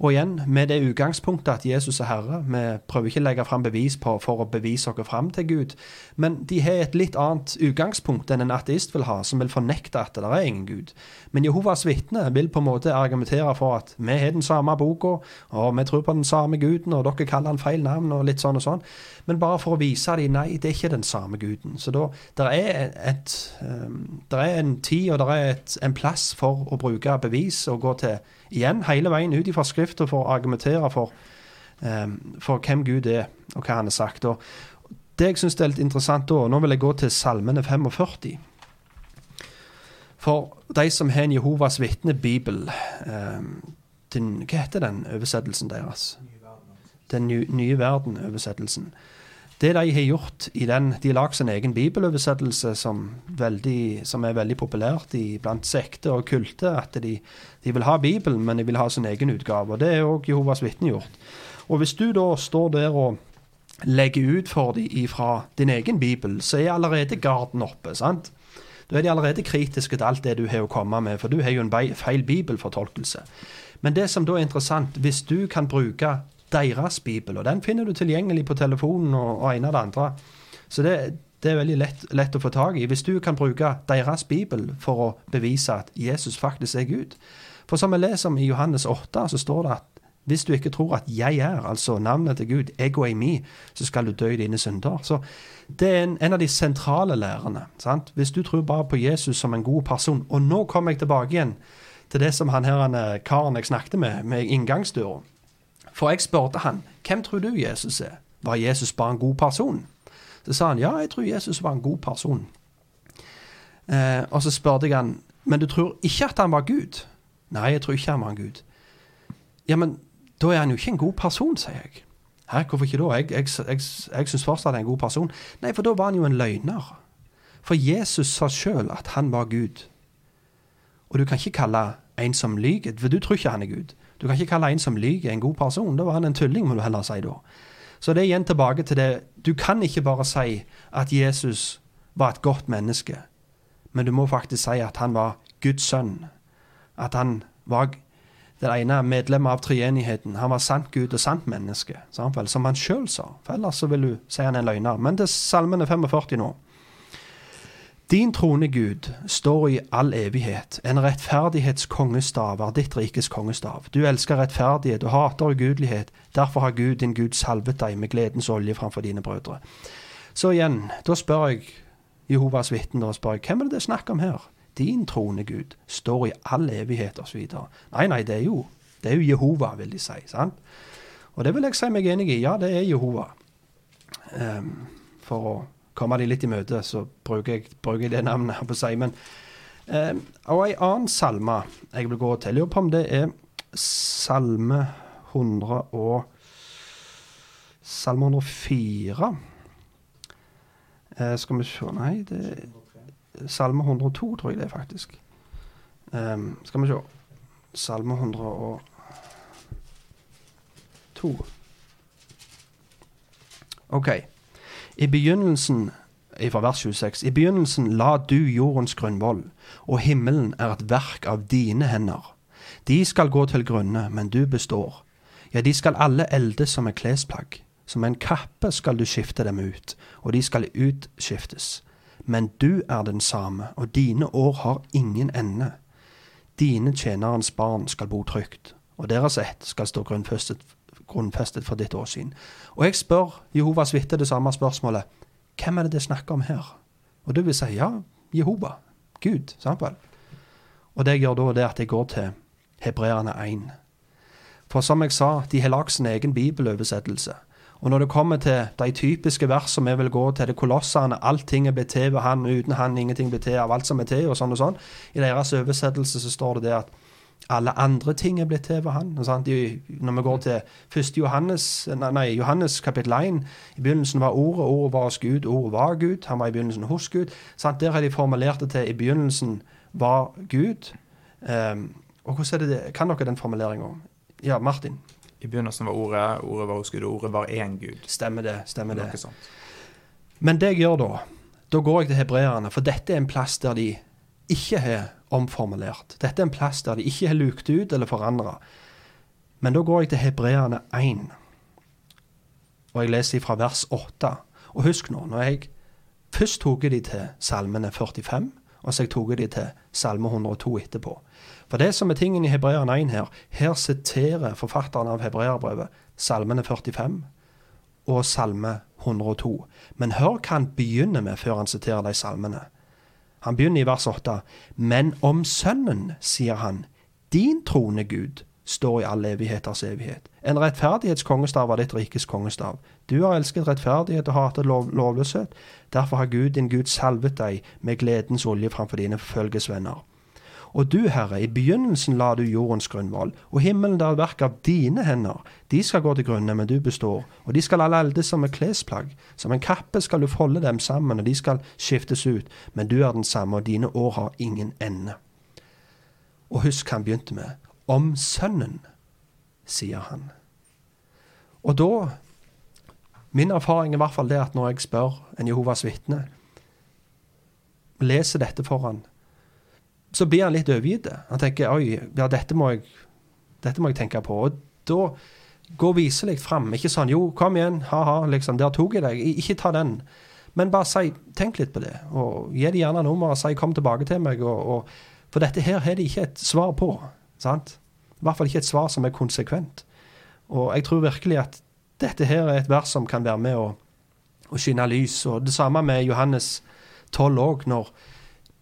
Og igjen, med det utgangspunktet at Jesus er Herre. Vi prøver ikke å legge fram bevis på, for å bevise oss fram til Gud. Men de har et litt annet utgangspunkt enn en ateist vil ha, som vil fornekte at det er ingen Gud. Men Jehovas vitner vil på en måte argumentere for at vi har den samme boka, og vi tror på den samme guden, og dere kaller han feil navn, og litt sånn og sånn. Men bare for å vise dem nei, det er ikke den samme guden. Så da, der er, et, um, der er en tid og der er et, en plass for å bruke bevis og gå til igjen hele veien ut fra Skrifta for å argumentere for, um, for hvem Gud er, og hva han har sagt. Og det jeg syns er litt interessant da, nå vil jeg gå til Salmene 45. For de som har en Jehovas vitne-bibel um, Hva heter den oversettelsen deres? Den nye verden-oversettelsen. Det de har gjort i den De har lagd sin egen bibeloversettelse som, veldig, som, er veldig populært i, blant sekter og kulter. At de, de, vil ha Bibelen, men de vil ha sin egen utgave. og Det er òg Jehovas vitne gjort. Og hvis du da står der og legger ut for dem fra din egen bibel, så er allerede garden oppe. sant? Da er de allerede kritiske til alt det du har å komme med, for du har jo en feil bibelfortolkelse. Men det som da er interessant, hvis du kan bruke deres bibel. Og den finner du tilgjengelig på telefonen og, og en av det andre. Så det, det er veldig lett, lett, å få tak i. Hvis du kan bruke deres bibel for å bevise at Jesus faktisk er Gud. For som vi leser om i Johannes 8, så står det at hvis du ikke tror at 'jeg er', altså navnet til Gud, ego er mi, så skal du dø i dine synder. Så Det er en, en av de sentrale lærerne. Sant? Hvis du tror bare på Jesus som en god person Og nå kommer jeg tilbake igjen til det som han her, karen jeg snakket med, med inngangsdøra. For jeg spurte han hvem tror du Jesus er? Var Jesus bare en god person? Så sa han ja, jeg tror Jesus var en god person. Eh, og så spurte jeg han men du tror ikke at han var Gud? Nei, jeg tror ikke han var en Gud. Ja, men da er han jo ikke en god person, sier jeg. Hæ, hvorfor ikke da? Jeg, jeg, jeg, jeg syns fortsatt han er en god person. Nei, for da var han jo en løgner. For Jesus sa sjøl at han var Gud. Og du kan ikke kalle en som lyver, for du tror ikke han er Gud. Du kan ikke kalle en som lyver, en god person. Da var han en tulling, må du heller si da. Så det er igjen tilbake til det. Du kan ikke bare si at Jesus var et godt menneske, men du må faktisk si at han var Guds sønn. At han var det ene medlemmet av treenigheten. Han var sant Gud og sant menneske, som han sjøl sa. For ellers så vil du si han er en løgner. Men til Salmene 45 nå. Din trone, Gud, står i all evighet. En rettferdighets kongestav er ditt rikes kongestav. Du elsker rettferdighet og hater ugudelighet. Derfor har Gud, din Gud, salvet deg med gledens olje framfor dine brødre. Så igjen, da spør jeg Jehovas vitne, hvem er det det er snakk om her? Din trone, Gud, står i all evighet, osv. Nei, nei, det er jo det er jo Jehova, vil de si. sant? Og det vil jeg si meg enig i. Ja, det er Jehova. Um, for å komme de litt i møte, så bruker jeg, bruker jeg det navnet her på seg. Men, eh, og ei annen salme jeg vil gå til. Lurer på om det er salme 100 og Salme 104. Eh, skal vi se Nei, det er Salme 102, tror jeg det er, faktisk. Eh, skal vi se. Salme 102. OK. I begynnelsen fra vers 26. I begynnelsen la du jordens grunnvoll, og himmelen er et verk av dine hender. De skal gå til grunne, men du består. Ja, de skal alle eldes som et klesplagg. Som en kappe skal du skifte dem ut, og de skal utskiftes. Men du er den samme, og dine år har ingen ende. Dine tjenerens barn skal bo trygt, og deres ett skal stå grunnfestet grunnfestet for ditt åsyn. Og jeg spør Jehovas vitne det samme spørsmålet. Hvem er det det er snakk om her? Og du vil si ja, Jehova. Gud. sant vel? Og det jeg gjør da, det er at jeg går til Hebreerne 1. For som jeg sa, de har lagd sin egen bibeloversettelse. Og når det kommer til de typiske versene vi vil gå til, det kolossene, allting er blitt til ved han, uten han ingenting blir til av alt som er til, og sånn og sånn, i deres oversettelse så står det det at alle andre ting er blitt til ved han. Når vi går til 1. Johannes, nei, Johannes kapittel 1 I begynnelsen var Ordet, Ordet var hos Gud, Ordet var Gud. Han var i begynnelsen hos Gud. Sant? Der har de formulert det til i begynnelsen var Gud. Um, og hvordan er det det? Kan dere den formuleringa? Ja, Martin? I begynnelsen var ordet, ordet var hos Gud, og ordet var én Gud. Stemmer det. stemmer det. Men det jeg gjør da, da går jeg til hebreerne, for dette er en plass der de ikke har omformulert. Dette er en plass der de ikke har lukt ut eller forandra. Men da går jeg til Hebreane 1, og jeg leser fra vers 8. Og husk nå, når jeg først tok de til salmene 45, og så jeg tok de til salme 102 etterpå. For det som er tingen i Hebreane 1 her, her siterer forfatteren av hebreerbrevet salmene 45 og salme 102. Men hør hva han begynner med før han siterer de salmene. Han begynner i vers 8. Men om Sønnen, sier han, din trone, Gud, står i all evigheters evighet. En rettferdighetskongestav var ditt rikes kongestav. Du har elsket rettferdighet og hatet lov, lovløshet. Derfor har Gud din Gud salvet deg med gledens olje framfor dine følgesvenner. Og du, Herre, i begynnelsen la du jordens grunnvoll, og himmelen der verk av dine hender. De skal gå til grunne, men du består, og de skal alle eldes som et klesplagg. Som en kappe skal du folde dem sammen, og de skal skiftes ut, men du er den samme, og dine år har ingen ende. Og husk han begynte med. Om Sønnen, sier han. Og da Min erfaring er i hvert fall det at når jeg spør en Jehovas vitne, leser dette for han, så blir han litt overgitt. Han tenker oi, ja, dette må jeg, dette må jeg tenke på. Og da går viselig fram. Ikke sånn jo, kom igjen, ha-ha, liksom, der tok jeg deg. Ikke ta den. Men bare si, tenk litt på det. Og gi dem gjerne nummeret og si kom tilbake til meg. Og, og, for dette her har de ikke et svar på. sant? I hvert fall ikke et svar som er konsekvent. Og jeg tror virkelig at dette her er et vers som kan være med å, å skinne lys. Og det samme med Johannes 12 òg, når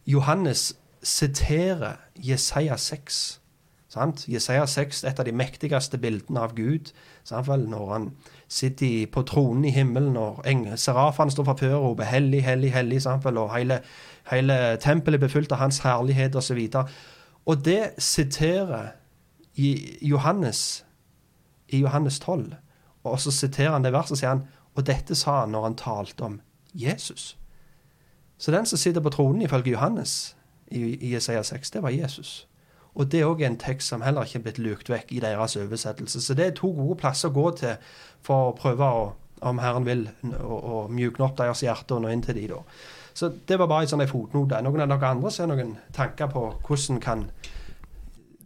Johannes siterer Jesaja 6. Sant? Jesaja 6 et av de mektigste bildene av Gud. Sant? Når han sitter på tronen i himmelen, og serafene står for før og roper 'hellig, hellig, hellig', sant? og hele, hele tempelet blir befylt av hans herlighet osv. Og, og det siterer Johannes i Johannes 12. Og så siterer han det verset og sier han, og dette sa han når han talte om Jesus. Så den som sitter på tronen, ifølge Johannes, i, Jesaja 6, det var Jesus. Og det er òg en tekst som heller ikke er blitt lukt vekk i deres oversettelse. Så det er to gode plasser å gå til for å prøve å, om Herren vil, å, å mjukne opp deres hjerte og nå inn til de da. Så det var bare en sånn fotnote. Noen av dere andre ser noen tanker på hvordan kan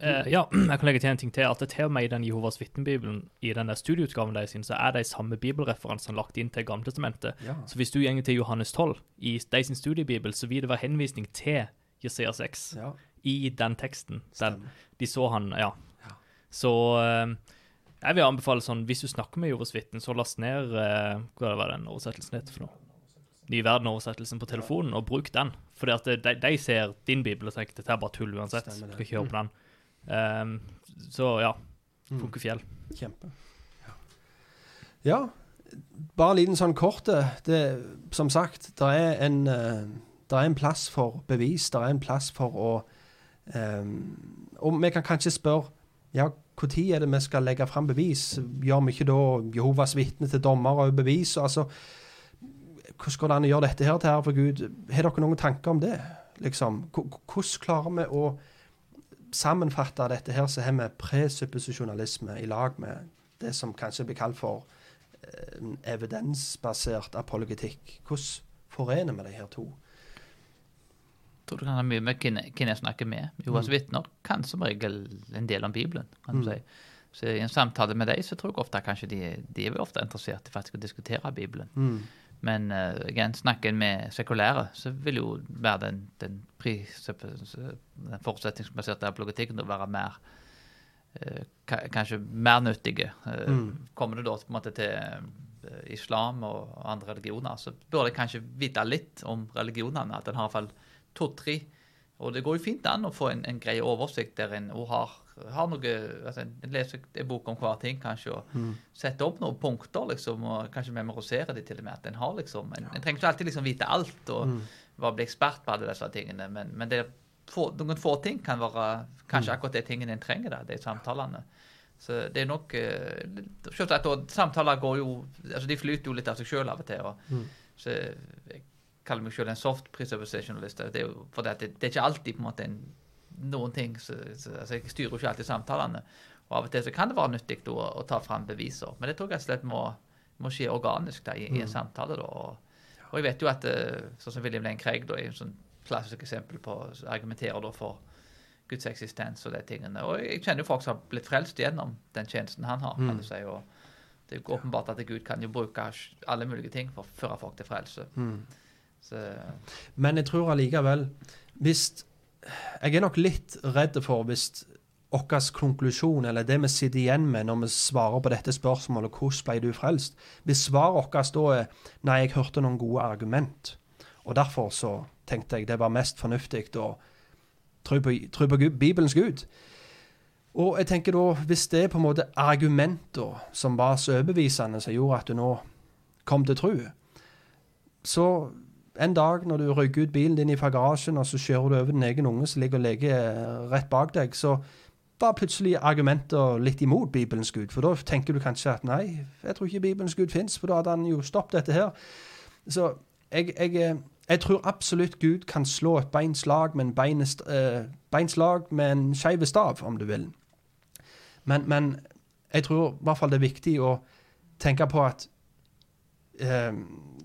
Uh, ja, jeg kan legge til en ting til. at det Til og med i den Jehovas vitnebibelen, i den der studieutgaven deres, så er de samme bibelreferansene lagt inn til Gamletestamentet. Ja. Så hvis du går til Johannes 12 i de sin studiebibel, så vil det være henvisning til Jesaja 6 ja. i den teksten. Der de så han, ja. ja. Så uh, jeg vil anbefale sånn, hvis du snakker med Jehovas vitne, så last ned uh, hva var den oversettelsen heter for noe? Ny verden-oversettelsen på telefonen, og bruk den. Fordi de, de ser din bibel og tenker dette er bare tull uansett. Du skal ikke høre på den. Um, så ja. Mm. Funker fjell. Kjempe. Ja. ja. Bare en liten sånn kort det, Som sagt, det er en uh, det er en plass for bevis, det er en plass for å um, Og vi kan kanskje spørre ja, når er det vi skal legge fram bevis? Gjør vi ikke da Jehovas vitne til dommer og bevis? Altså, hvordan går det an å gjøre dette her til ære for Gud? Har dere noen tanker om det? Liksom, hvordan klarer vi å sammenfatte dette her, så har vi presupposisjonalisme i lag med det som kanskje blir kalt for eh, evidensbasert apologetikk. Hvordan forener vi de her to? Tror det kan ha mye med hvem, jeg snakker med. Joas mm. vitner kan som regel en del om Bibelen. kan du mm. si. Så I en samtale med dem så tror jeg ofte kanskje de, de er ofte interessert i faktisk å diskutere Bibelen. Mm. Men uh, igjen, snakker en med sekulære, så vil jo være den, den, den forutsetningsbaserte apologetikken å være mer uh, Kanskje mer nyttige. Uh, mm. Kommer du da på en måte til islam og andre religioner, så burde jeg kanskje vite litt om religionene. At en har i hvert fall to-tre. Og det går jo fint an å få en, en grei oversikt der en har, har noe altså En leser en bok om hver ting, kanskje, og mm. setter opp noen punkter, liksom, og kanskje memorisere det til og med. at En har liksom, en, en trenger ikke alltid liksom vite alt og mm. bli ekspert på alle disse tingene, men, men det, få, noen få ting kan være kanskje mm. akkurat de tingene en trenger, da, de samtalene. Så det er nok uh, Selvsagt, samtaler går jo altså De flyter jo litt av seg sjøl av og til. og mm. så jeg kaller meg selv en soft presuppositionalist. Det er jo fordi det, det, er ikke alltid på en måte en, noen ting så, så, altså Jeg styrer jo ikke alltid samtalene. Og av og til så kan det være nyttig å, å ta fram beviser. Men det tror jeg slett må, må skje organisk da, i, i, en mm. samtale. da, og, og, jeg vet jo at eh, sånn som William Lane Craig da, er et sånn klassisk eksempel på argumenterer da for Guds eksistens og de tingene. Og jeg kjenner jo folk som har blitt frelst gjennom den tjenesten han har. kan mm. si, og det er jo åpenbart at Gud kan jo bruke alle mulige ting for å føre folk til frelse. Mm. Men jeg tror allikevel hvis Jeg er nok litt redd for hvis vår konklusjon, eller det vi sitter igjen med når vi svarer på dette spørsmålet 'Hvordan ble du frelst?' Hvis svaret vårt da er 'Nei, jeg hørte noen gode argument', og derfor så tenkte jeg det var mest fornuftig å tro på, på Gud, Bibelens Gud. Og jeg tenker da, hvis det er på en måte argumenter som var så overbevisende som gjorde at du nå kom til tro, så en dag når du rygger ut bilen din fra garasjen, og så kjører du over din egen unge som ligger og leker rett bak deg, så var plutselig argumenter litt imot Bibelens Gud. For da tenker du kanskje at nei, jeg tror ikke Bibelens Gud fins, for da hadde han jo stoppet dette her. Så jeg, jeg, jeg tror absolutt Gud kan slå et beinslag med en beinest, eh, beinslag med en skeiv stav, om du vil. Men, men, jeg tror i hvert fall det er viktig å tenke på at uh,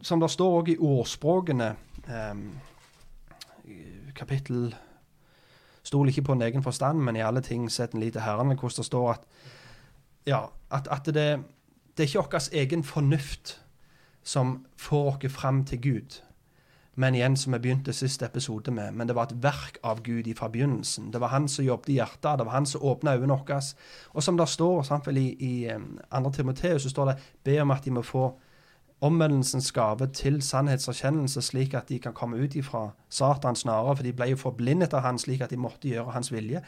Som det står òg i ordspråkene, um, kapittel Stol ikke på en egen forstand, men i alle ting sett en lite herrene, hvordan det står at ja, at, at det, det, er ikke vår egen fornuft som får oss fram til Gud. Men igjen, som vi begynte siste episode med, men det var et verk av Gud fra begynnelsen. Det var han som jobbet i hjertet, det var han som åpna øynene våre. Og som det står i, i 2. Timoteus, så står det be om at de må få omvendelsens gave til sannhetserkjennelse, slik at de kan komme ut ifra Satan snarere, for de ble jo forblindet av han slik at de måtte gjøre hans vilje.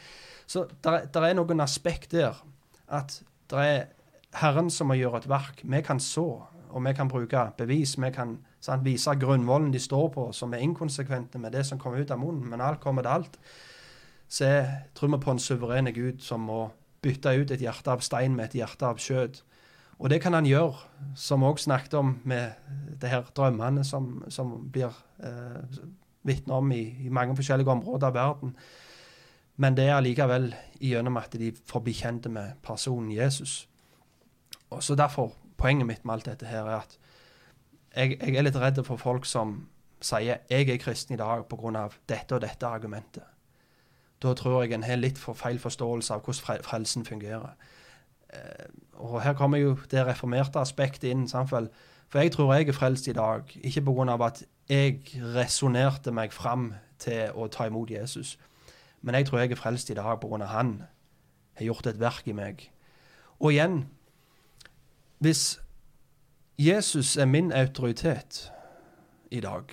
Så det er noen aspekt der. At det er Herren som må gjøre et verk. Vi kan så, og vi kan bruke bevis. Vi kan sant, vise grunnvollen de står på, som er inkonsekvente med det som kommer ut av munnen. Men alt kommer til alt. Så jeg tror vi på en suverene Gud som må bytte ut et hjerte av stein med et hjerte av kjøtt. Og det kan han gjøre, som vi òg snakket om med det her drømmene som, som blir eh, vitne om i, i, mange forskjellige områder av verden. Men det er allikevel gjennom at de får bli kjent med personen Jesus. Og så Derfor poenget mitt med alt dette her er at jeg, jeg er litt redd for folk som sier jeg er kristen i dag pga. dette og dette argumentet. Da tror jeg en har litt for feil forståelse av hvordan frelsen fungerer. Eh, og her kommer jo det reformerte aspektet inn. Samtidig. For jeg tror jeg er frelst i dag, ikke pga. at jeg resonnerte meg fram til å ta imot Jesus. Men jeg tror jeg er frelst i dag pga. han har gjort et verk i meg. Og igjen Hvis Jesus er min autoritet i dag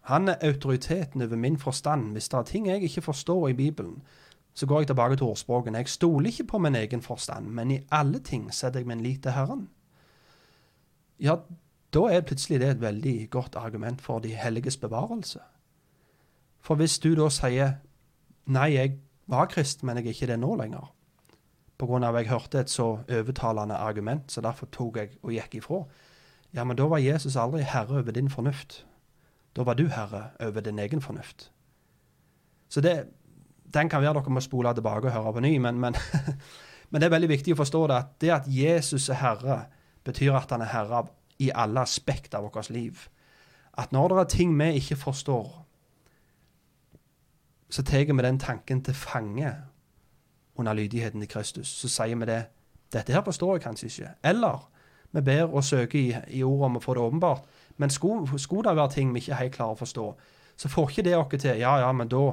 Han er autoriteten over min forstand. Hvis det er ting jeg ikke forstår i Bibelen, så går jeg tilbake til ordspråken. Jeg stoler ikke på min egen forstand, men i alle ting setter jeg min lit til Herren. Ja, da er plutselig det et veldig godt argument for de helliges bevarelse. For hvis du da sier nei, jeg var kristen, men jeg er ikke det nå lenger, på grunn av at jeg hørte et så overtalende argument, så derfor tok jeg og gikk ifra, ja, men da var Jesus aldri herre over din fornuft. Da var du herre over din egen fornuft. Så det, den kan være dere må spole tilbake og høre på ny, men, men, men, det er veldig viktig å forstå det at det at Jesus er herre, betyr at han er herre i alle aspekter av vårt liv. At når det er ting vi ikke forstår, så tar vi den tanken til fange under lydigheten til Kristus. Så sier vi det. Dette her forstår jeg kanskje ikke. Eller vi ber og søker i, i ordet om å få det åpenbart. Men skulle, skulle det være ting vi ikke er helt klarer å forstå, så får ikke det oss til Ja, ja, men da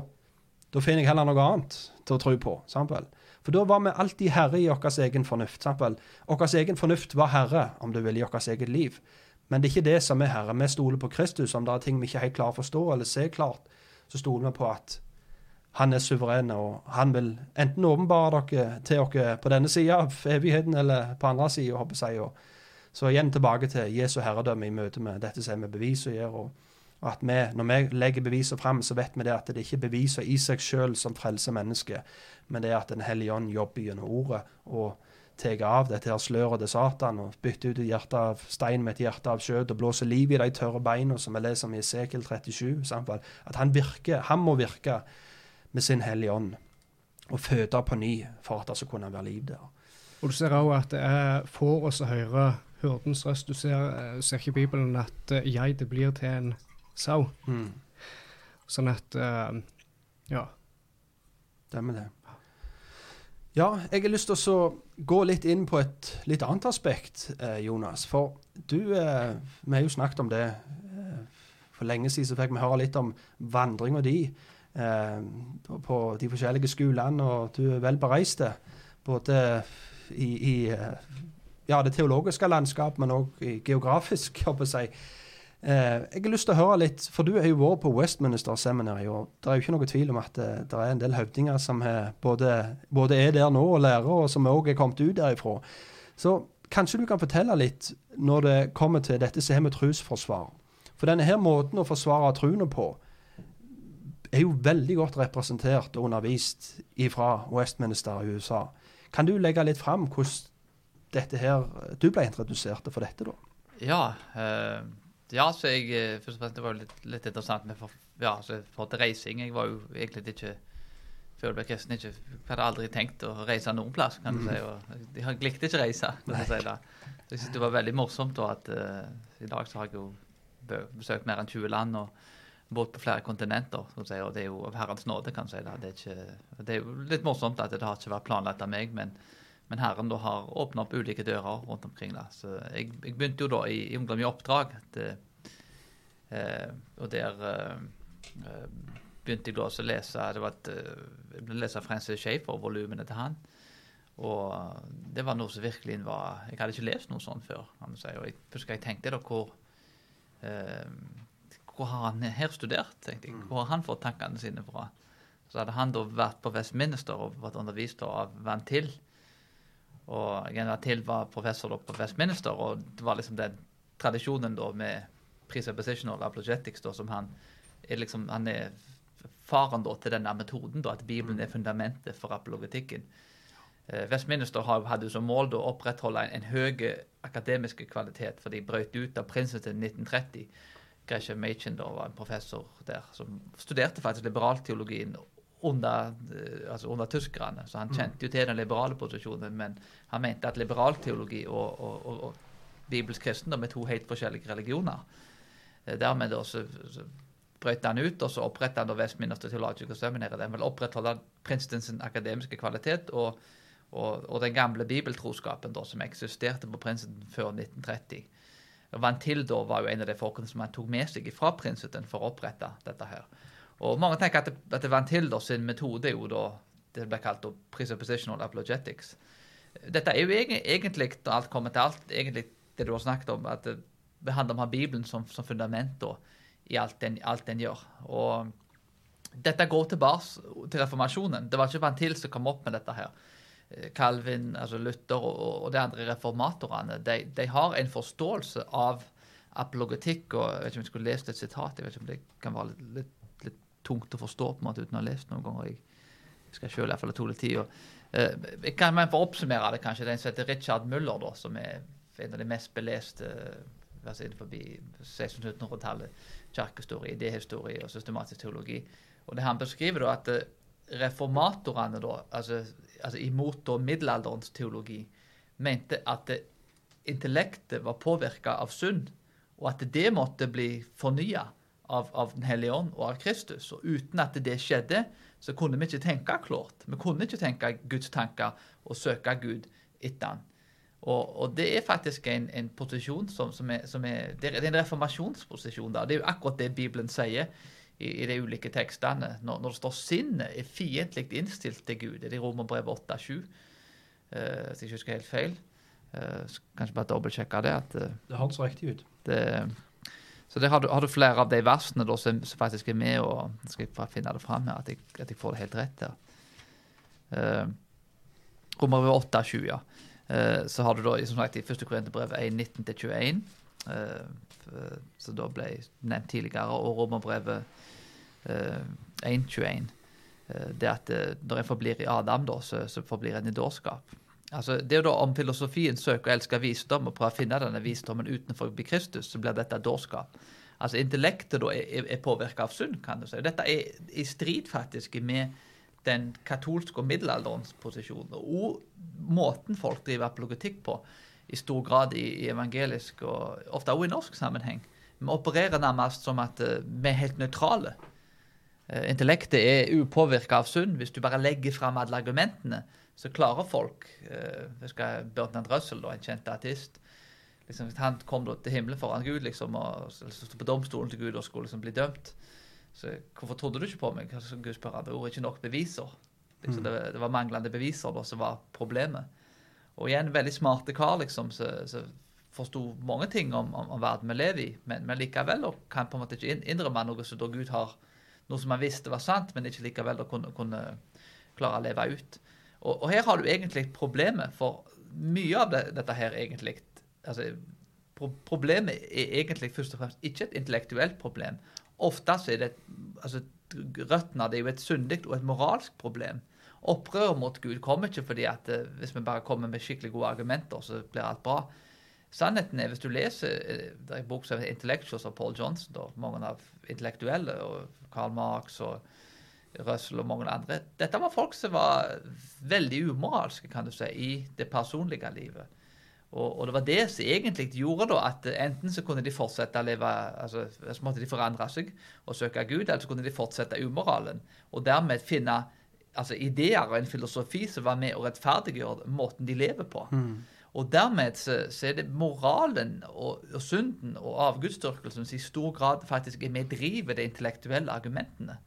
da finner jeg heller noe annet til å tro på. Samtidig. For da var vi alltid herre i vår egen fornuft. Vår egen fornuft var herre, om du vil, i vårt eget liv. Men det er ikke det som er herre. Vi stoler på Kristus. Om det er ting vi ikke helt klarer å forstå eller se klart, så stoler vi på at han er suveren, og han vil enten åpenbare dere til dere på denne sida av evigheten, eller på andre sida. Så igjen tilbake til Jesu herredømme i møte med dette som vi beviser og gjør. og og at vi, Når vi legger beviser fram, så vet vi det at det ikke er beviser i seg sjøl som frelser mennesket, men det er at Den hellige ånd jobber gjennom ordet og tar av dette her sløret til Satan og bytter ut et hjerte av stein med et hjerte av skjøt og blåser liv i de tørre beina, som vi leser om i Esekiel 37. Samtidig. At han virker, han må virke med sin hellige ånd og føde på ny for at det skal kunne være liv der. Og du ser òg at det er får oss å høre hurdens røst. Du ser, uh, ser ikke Bibelen at uh, jeg det blir til en sau. Mm. Sånn at uh, Ja. Stemmer det. Ja, jeg har lyst til å gå litt inn på et litt annet aspekt, Jonas. For du Vi har jo snakket om det. For lenge siden så fikk vi høre litt om vandringa di på, på de forskjellige skolene, og du er vel bereist. Både i, i ja, det teologiske landskap, men òg geografisk, håper jeg. Eh, jeg har lyst til å høre litt, for du har jo vært på Westminster Seminary, og det er jo ikke noe tvil om at det, eh, det er en del høvdinger som både, både, er der nå og lærer, og som òg er kommet ut derifra. Så kanskje du kan fortelle litt når det kommer til dette som har med trosforsvar. For denne her måten å forsvare troen på er jo veldig godt representert og undervist fra Westminster i USA. Kan du legge litt fram hvordan dette her Du ble introdusert for dette, da? Ja. Uh, ja, så jeg eh, først og fremst, Det var litt, litt interessant med for, ja, så for til reising. Jeg var jo egentlig ikke før jeg ble kristen ikke, jeg hadde aldri tenkt å reise noen plass. kan du si, og Jeg likte ikke å reise. kan du si da. Så jeg synes det var veldig morsomt da, at uh, i dag så har jeg jo besøkt mer enn 20 land og bodd på flere kontinenter. Kan du Si, og Det er jo av Herrens nåde, kan du si. Det. Det, er ikke, det er jo litt morsomt at det har ikke vært planlagt av meg, men men Herren da har åpna opp ulike dører rundt omkring. da. Så jeg, jeg begynte jo da i, i Ungdom i oppdrag. Det, eh, og der eh, eh begynte jeg da å lese det var et, eh, jeg ble lese Francis Schaefer, volumene til han. Og det var noe som virkelig var Jeg hadde ikke lest noe sånt før. og jeg husker jeg tenkte da hvor eh, Hvor har han her studert? tenkte jeg. Hvor har han fått tankene sine fra? Så hadde han da vært på Westminster og vært undervist av Van Til. Og General Till var professor på Westminster, og det var liksom den tradisjonen da med presuppositional apologetics da, som han er liksom, han er faren da til denne metoden, da, at Bibelen er fundamentet for apologetikken. Eh, Westminster hadde som mål da, å opprettholde en, en høy akademisk kvalitet, for de brøt ut av Princeton 1930. Gresham Machen da, var en professor der som studerte faktisk liberalteologien under, eh, altså under tyskerne. Så han mm. kjente jo til den liberale posisjonen, men han mente at liberalteologi og, og, og, og bibelsk kristendom er to helt forskjellige religioner. Eh, dermed da så, så brøt han ut, og så opprettet han da Westminster Theological Seminary. Den vil opprettholde Princetons akademiske kvalitet og, og, og, den gamle bibeltroskapen da, som eksisterte på Princeton før 1930. Og Van Til da var jo en av de folkene som han tok med seg fra Princeton for å opprette dette her. Og mange tenker at, at Van Tilder sin metode er jo da det ble kalt presuppositional apologetics. Dette er jo egentlig, når alt kommer til alt, egentlig det du har snakket om, at det, handler om å ha Bibelen som, som fundament da, i alt den, alt den, gjør. Og dette går tilbake til reformasjonen. Det var ikke Van Til som kom opp med dette her. Calvin, altså Luther og, og de andre reformatorene de, de, har en forståelse av apologetikk. og Jeg vet ikke om jeg skulle lest et sitat. jeg vet ikke om det kan være litt, litt tungt å forstå på en måte uten å ha lest noen ganger. Jeg skal selv i hvert fall ha to litt tid. Og, uh, jeg kan men For å oppsummere det, kanskje, den som heter Richard Muller, da, som er en av de mest beleste uh, innenfor 1600-1700-tallet. Kirkehistorie, idéhistorie og systematisk teologi. Og det Han beskriver da at uh, reformatorene, da, altså, altså imot da middelalderens teologi, mente at intellektet var påvirka av synd, og at det måtte bli fornya av, av Den hellige ånd og av Kristus. Og uten at det skjedde, så kunne vi ikke tenke klart. Vi kunne ikke tenke Guds tanker og søke Gud etter han. Og, og det er faktisk en, en posisjon som, som, er, som er, Det er en reformasjonsposisjon. da. Det er jo akkurat det Bibelen sier i, i de ulike tekstene. Når, når det står 'sinnet er fiendtlig innstilt til Gud', det er i Romerbrevet 8-7, uh, eh, hvis jeg ikke husker helt feil. Uh, kanskje bare dobbeltsjekke det. at uh, Det høres riktig ut. Det, så det har du, har du, flere av de versene da, som, som, faktisk er med, og skal jeg finne det fram her, at jeg, at jeg, får det helt rett der. Uh, Romer 8-20, ja. Uh, så har du da som sagt, i 1. Korinterbrev 1.19-21, uh, som da ble nevnt tidligere, og Romerbrevet uh, 1.21. Uh, det at uh, når en forblir i Adam, da, så, så forblir en i dårskap. Altså, det er jo da Om filosofien søker å elske visdom og prøver å finne denne visdommen utenfor Kristus, så blir dette dårskap. Altså Intellektet da er, er påvirka av synd, kan du si. Dette er i strid faktisk med den katolske og middelalderens posisjon. Og måten folk driver apologetikk på i stor grad i, i evangelisk og ofte også i norsk sammenheng. Vi opererer nærmest som at uh, vi er helt nøytrale. Uh, intellektet er upåvirka av synd. Hvis du bare legger fram alle argumentene, så klarer folk uh, husker Bertrand Russell, da, en kjent artist liksom, Han kom da til himmelen foran Gud liksom, og stod på domstolen til Gud og skulle liksom bli dømt. Så hvorfor trodde du ikke på meg? Altså, Gud spør andre var ikke nok beviser. Liksom, mm. det, det, var manglende beviser da, som var problemet. Og igjen, veldig smarte kar, liksom, som forsto mange ting om, om, om, verden vi lever i, men, men likevel og kan på en måte ikke innrømme noe som da Gud har noe som han visste var sant, men ikke likevel da kunne, kunne klare å leve ut. Og, og, her har du egentlig problemet, for mye av det, dette her egentlig altså, pro Problemet er egentlig først og fremst ikke et intellektuelt problem. Ofte er det altså, Røttene det er jo et syndig og et moralsk problem. Opprøret mot Gud kommer ikke fordi at eh, hvis vi bare kommer med skikkelig gode argumenter, så blir alt bra. Sannheten er, hvis du leser eh, det er en bok som heter 'Intellectuals' av Paul Johnson, da, mange av intellektuelle, og Karl Marx og Russell og mange andre Dette var folk som var veldig umoralske, kan du si, i det personlige livet. Og, og, det var det som egentlig gjorde da at enten så kunne de fortsette å leve altså Så måtte de forandre seg og søke Gud, eller så kunne de fortsette umoralen. Og dermed finne altså ideer og en filosofi som var med å rettferdiggjøre måten de lever på. Mm. Og dermed så, så, er det moralen og, og synden og avgudsdyrkelsen som i stor grad faktisk er med driver de intellektuelle argumentene.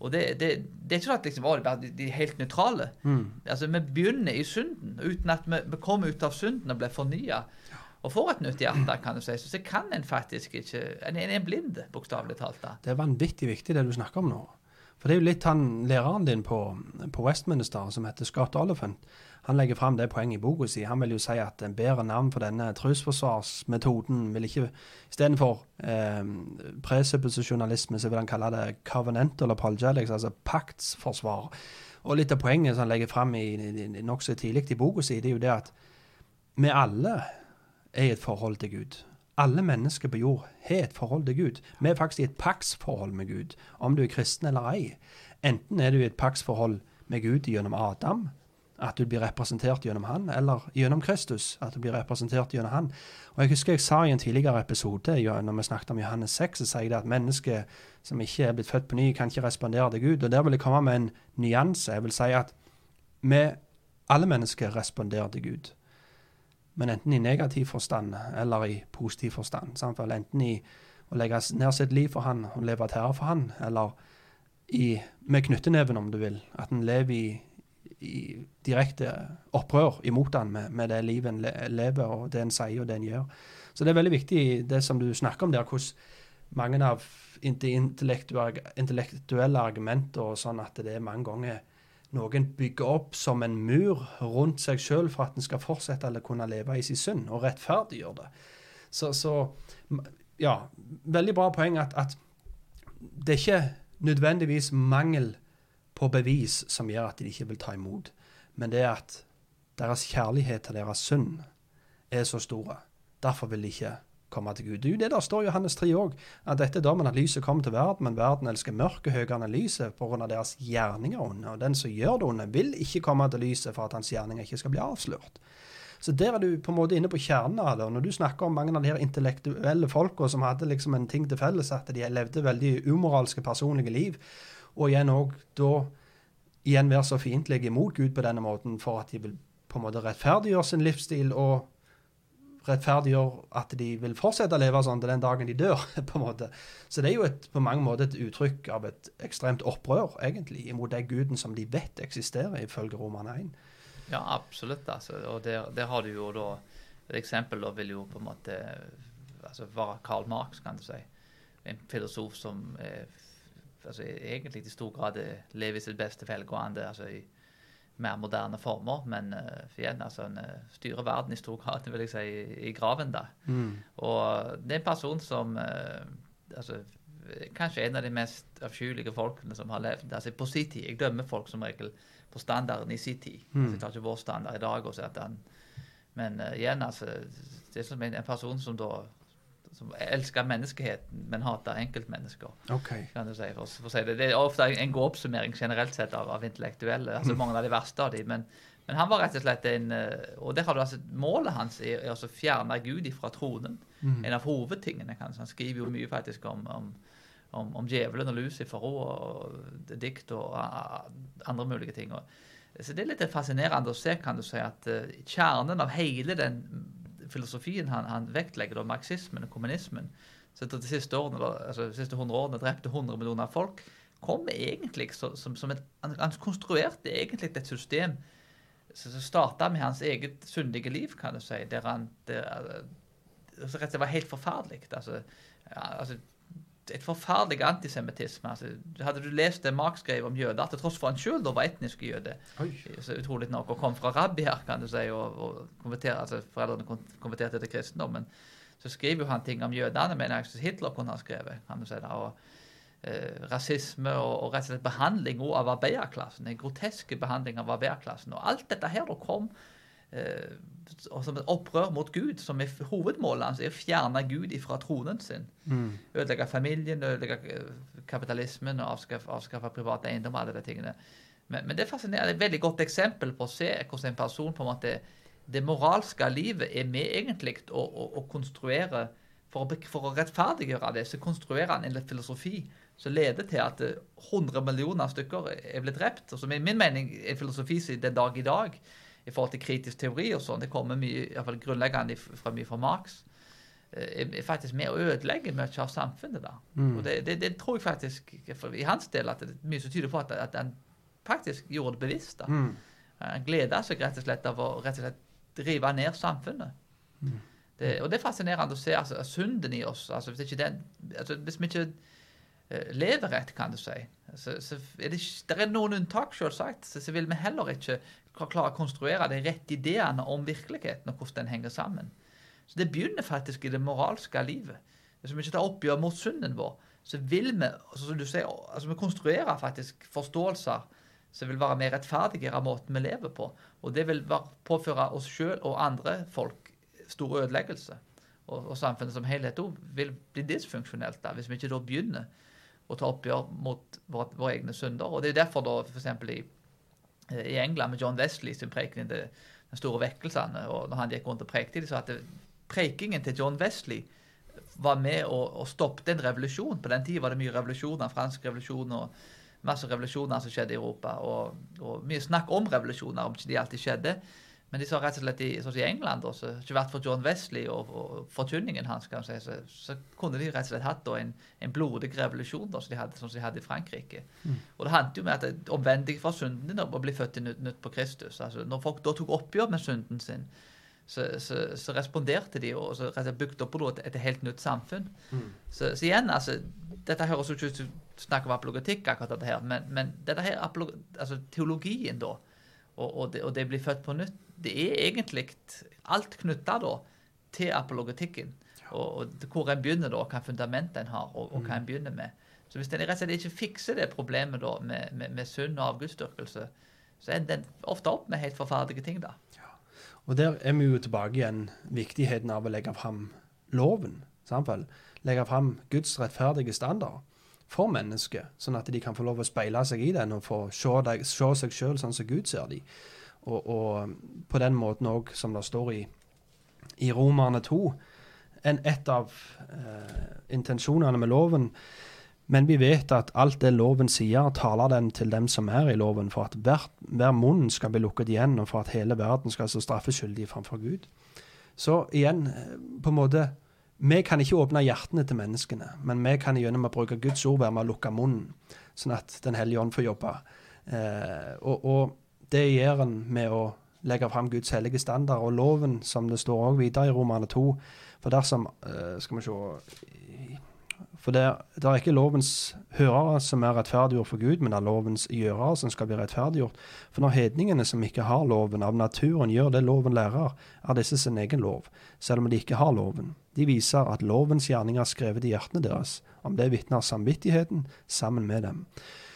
Og det, det, det, er ikke sånn at liksom, å, de, de er helt nøytrale. Mm. Altså, Vi begynner i synden. Uten at vi, vi kommer ut av synden og blir fornya og får et nytt hjerte, kan du si, så, så kan en faktisk ikke En, en er blind, bokstavelig talt. da. Det er vanvittig viktig, det du snakker om nå. For det er jo litt han læreren din på, på Westminster, som heter Scott Oliphant, han legger fram det poenget i boka si. Han vil jo si at en bedre navn for denne trosforsvarsmetoden vil ikke Istedenfor eh, presupposisjonalisme, så vil han kalle det covenantal apologetics, altså paktsforsvar. Og litt av poenget som han legger fram nokså tidlig i boka si, det er jo det at vi alle er i et forhold til Gud. Alle mennesker på jord har et forhold til Gud. Vi er faktisk i et paktsforhold med Gud, om du er kristen eller ei. Enten er du i et paktsforhold med Gud gjennom Adam, at du blir representert gjennom han, eller gjennom Kristus, at du blir representert gjennom han. Og Jeg husker jeg sa i en tidligere episode, når vi snakket om Johannes 6, så sier det at mennesker som ikke er blitt født på ny, kan ikke respondere til Gud. Og Der vil jeg komme med en nyanse. Jeg vil si at vi, alle mennesker, responderer til Gud. Men enten i negativ forstand eller i positiv forstand. Samtidig, enten i å legge ned sitt liv for han og leve et herre for han, eller i, med knytteneven, om du vil. At en lever i i direkte opprør imot han med, med det livet en lever, og det en sier og det en gjør. Så det er veldig viktig, det som du snakker om der, hvordan mange av intellektuelle argumenter og sånn at det er mange ganger noen bygger opp som en mur rundt seg sjøl for at en skal fortsette eller kunne leve i sin synd, og rettferdiggjøre det. Så, så, ja, veldig bra poeng at, at det er ikke nødvendigvis mangel på bevis som gjør at de ikke vil ta imot. Men det er at deres kjærlighet til deres synd er så store. Derfor vil de ikke komme til Gud. Det er jo det der står i Johannes 3 òg, at dette er dommen at lyset kommer til verden, men verden elsker mørket høyere enn lyset pga. deres gjerninger onde. Og den som gjør det onde, vil ikke komme til lyset for at hans gjerninger ikke skal bli avslørt. Så der er du på en måte inne på kjernen av det. Og når du snakker om mange av de her intellektuelle folka som hadde liksom en ting til felles, at de levde veldig umoralske personlige liv, og igjen òg da igjen være så fiendtlige imot Gud på denne måten for at de vil på en måte rettferdiggjøre sin livsstil og rettferdiggjøre at de vil fortsette å leve sånn til den dagen de dør. på en måte. Så det er jo et, på mange måter et uttrykk av et ekstremt opprør, egentlig, imot den guden som de vet eksisterer, ifølge Roman 1. Ja, absolutt. Altså. Og der, der, har du jo da Et eksempel da vil jo på en måte altså være Karl Marx, kan du si. En filosof som er altså, egentlig i stor grad lever i sitt beste velgående altså i mer moderne former. Men uh, igjen, altså, en uh, styrer verden i stor grad vil jeg si, i, i graven. da. Mm. Og det er en person som uh, altså, Kanskje en av de mest avskyelige folkene som har levd altså på sin tid. Jeg dømmer folk som regel på standarden i sin tid. Mm. Altså, jeg tar ikke vår standard i dag. og så at han, Men igjen, altså, det er som en, en person som da som elsker menneskeheten, men hater enkeltmennesker. Okay. kan du si, for, for si det. det er ofte en god oppsummering generelt sett av, av intellektuelle. altså Mange av de verste av de, Men, men, han var rett og slett en eh, Og der har du altså målet hans er, er å fjerne Gud ifra tronen. Mm. En av hovedtingene. Kan, han skriver jo mye faktisk om, om, om, om djevelen og Lucifer og, og dikt og andre mulige ting. Og, så Det er litt fascinerende å se kan du si, at uh, kjernen av hele den filosofien han, han vektlegger, da, marxismen og kommunismen, så de siste, årene, altså, de siste 100 årene drepte 100 millioner folk, kom egentlig så, som, som et, han, konstruerte egentlig et system som starta med hans eget syndige liv, kan du si, der han der, altså, slett var helt forferdelig. Altså, ja, altså, et forferdelig antisemittisme. Altså, hadde du lest det Mark skrev om jøder, til tross for han sjøl var etnisk jøde, så utrolig nok, og kom fra rabbier, kan du si, og, og konverter, altså, foreldrene konverterte til kristendommen, så skriver jo han ting om jødene, mener jeg Hitler kunne ha skrevet. kan du si da, og eh, Rasisme og, og, rett og slett behandling av arbeiderklassen. En groteske behandling av arbeiderklassen. Og alt dette her da kom som et opprør mot Gud, som er hovedmålet hans, er å fjerne Gud fra tronen sin. Mm. Ødelegge familien, ødelegge eh, kapitalismen og avskaffe, avskaffe privat eiendom. alle de tingene. Men, men, det er fascinerende. et veldig godt eksempel på å se hvordan en person på en måte Det moralske livet er med egentlig å, å, å konstruere for å, for å, rettferdiggjøre det, så konstruerer han en filosofi som leder til at 100 eh, millioner stykker er blitt drept. Og som i min mening er filosofi siden den dag i dag i forhold til kritisk teori og sånn. Det kommer mye, i hvert fall grunnleggende fra mye fra Marx. Eh, er faktisk med å ødelegge mye av samfunnet. da. Mm. Og det, det, det, tror jeg faktisk i hans del at det er mye som tyder på at, at han faktisk gjorde det bevisst. da. Mm. Han gleda seg rett og slett av å rett og slett rive ned samfunnet. Mm. Det, og det er fascinerende å se altså, synden i oss. altså Hvis, ikke den, altså, hvis vi ikke lever etter, kan du si, så, så er det, det er noen unntak, selvsagt. Så, så vil vi heller ikke klare å konstruere de rette ideene om virkeligheten og hvordan den henger sammen. Så det begynner faktisk i det moralske livet. Hvis vi ikke tar oppgjør mot synden vår, så vil vi altså som du sier, altså vi konstruerer faktisk forståelser som vil være mer rettferdigere av måten vi lever på. Og det vil påføre oss sjøl og andre folk stor ødeleggelse. Og, og samfunnet som helhet òg vil bli dysfunksjonelt da, hvis vi ikke da begynner å ta oppgjør mot våre, egne synder. Og Det er derfor da f.eks. i i England med John Wesley sin preken i den store vekkelsene. og når han gikk rundt og prekte, de sa at prekingen til John Wesley var med og, og stoppet en revolusjon. På den tida var det mye revolusjoner, fransk revolusjon og masse revolusjoner som skjedde i Europa. Og, og mye snakk om revolusjoner, om ikke de alltid skjedde. Men de sa rett og slett i, sånn i England, også, ikke vært for John Wesley og, og forkynningen hans, kan si, så, så, kunne de rett og slett hatt en, en, blodig revolusjon da, som de hadde, sånn som de hadde i Frankrike. Mm. Og Det handlet jo med at omvendig fra synden din å bli født i nytt, nytt på Kristus. Altså, når folk da tok oppgjør med synden sin, så, så, så responderte de og så bygde opp et, et helt nytt samfunn. Mm. Så, så, igjen, altså, dette høres jo ikke ut som snakk om apologetikk, akkurat dette her, men, men dette her, altså, teologien da, og, og, det, og det blir født på nytt det er egentlig alt knytta til apologetikken. Og, og, hvor en begynner, da, hva fundamentet en har, og, og, hva en begynner med. Så Hvis en rett og slett ikke fikser det problemet da, med, med, med synd og avgudsdyrkelse, så ender en ofte opp med helt forferdelige ting. da. Ja. Og Der er vi jo tilbake igjen viktigheten av å legge fram loven. Samtidig. Legge fram Guds rettferdige standard for mennesket, sånn at de kan få lov å speile seg i den og få se, deg, se seg sjøl sånn som Gud ser dem. Og, og på den måten òg, som det står i, i Romerne 2, enn et av eh, intensjonene med loven. Men vi vet at alt det loven sier, taler den til dem som er i loven, for at hver, hver munn skal bli lukket igjen, og for at hele verden skal stå straffeskyldig framfor Gud. Så igjen, eh, på en måte Vi kan ikke åpne hjertene til menneskene, men vi kan gjennom å bruke Guds ord være med å lukke munnen, sånn at Den hellige ånd får jobbe. Eh, og, og det gjør en med å legge fram Guds hellige standard og loven, som det står også videre i Romane 2. For dersom uh, Skal vi se For det, det, er ikke lovens hørere som er rettferdiggjort for Gud, men det er lovens gjørere som skal bli rettferdiggjort. For når hedningene som ikke har loven, av naturen gjør det loven lærer, er disse sin egen lov, selv om de ikke har loven. De viser at lovens gjerninger er skrevet i hjertene deres. Om det vitner samvittigheten sammen med dem.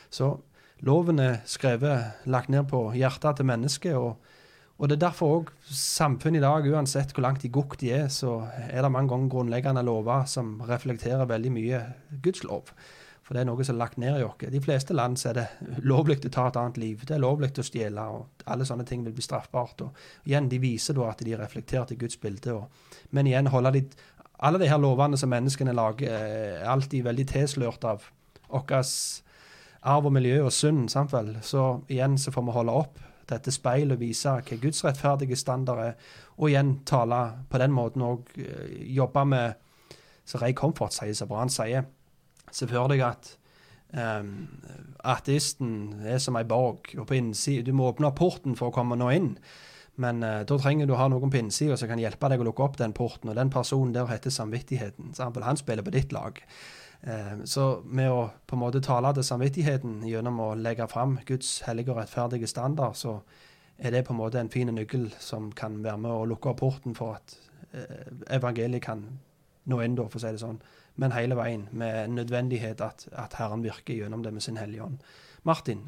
Så Loven er skrevet, lagt ned på hjertet til mennesket. Og, Og det er derfor òg samfunnet i dag, uansett hvor langt i gokk de er, så er det mange ganger grunnleggende lover som reflekterer veldig mye Guds lov. For det er noe som er lagt ned i oss. De fleste land er det lovlig å ta et annet liv. Det er lovlig å stjele, og alle sånne ting vil bli straffbart. Og igjen, de viser da at de er reflektert i Guds bilde. Og, men igjen, holde de, alle de her lovene som menneskene lager, er alltid veldig tilslørt av vår arv og miljø og synd. Sant vel? Så igjen så får vi holde opp dette speilet og vise hva Guds rettferdige standard er, og igjen tale på den måten og uh, jobbe med som Ray Comfort sier, som Brann sier. Se for deg at um, ateisten er som ei borg, og på innsiden Du må åpne porten for å komme nå inn. Men uh, da trenger du å ha noen på innsida som kan hjelpe deg å lukke opp den porten. Og den personen der heter samvittigheten. Han spiller på ditt lag. Eh, så med å på en måte tale til samvittigheten gjennom å legge fram Guds hellige og rettferdige standard, så er det på en måte en fin nøkkel som kan være med å lukke opp porten for at eh, evangeliet kan nå inn, for å si det sånn. Men hele veien med nødvendighet at, at Herren virker gjennom det med sin Hellige Ånd. Martin?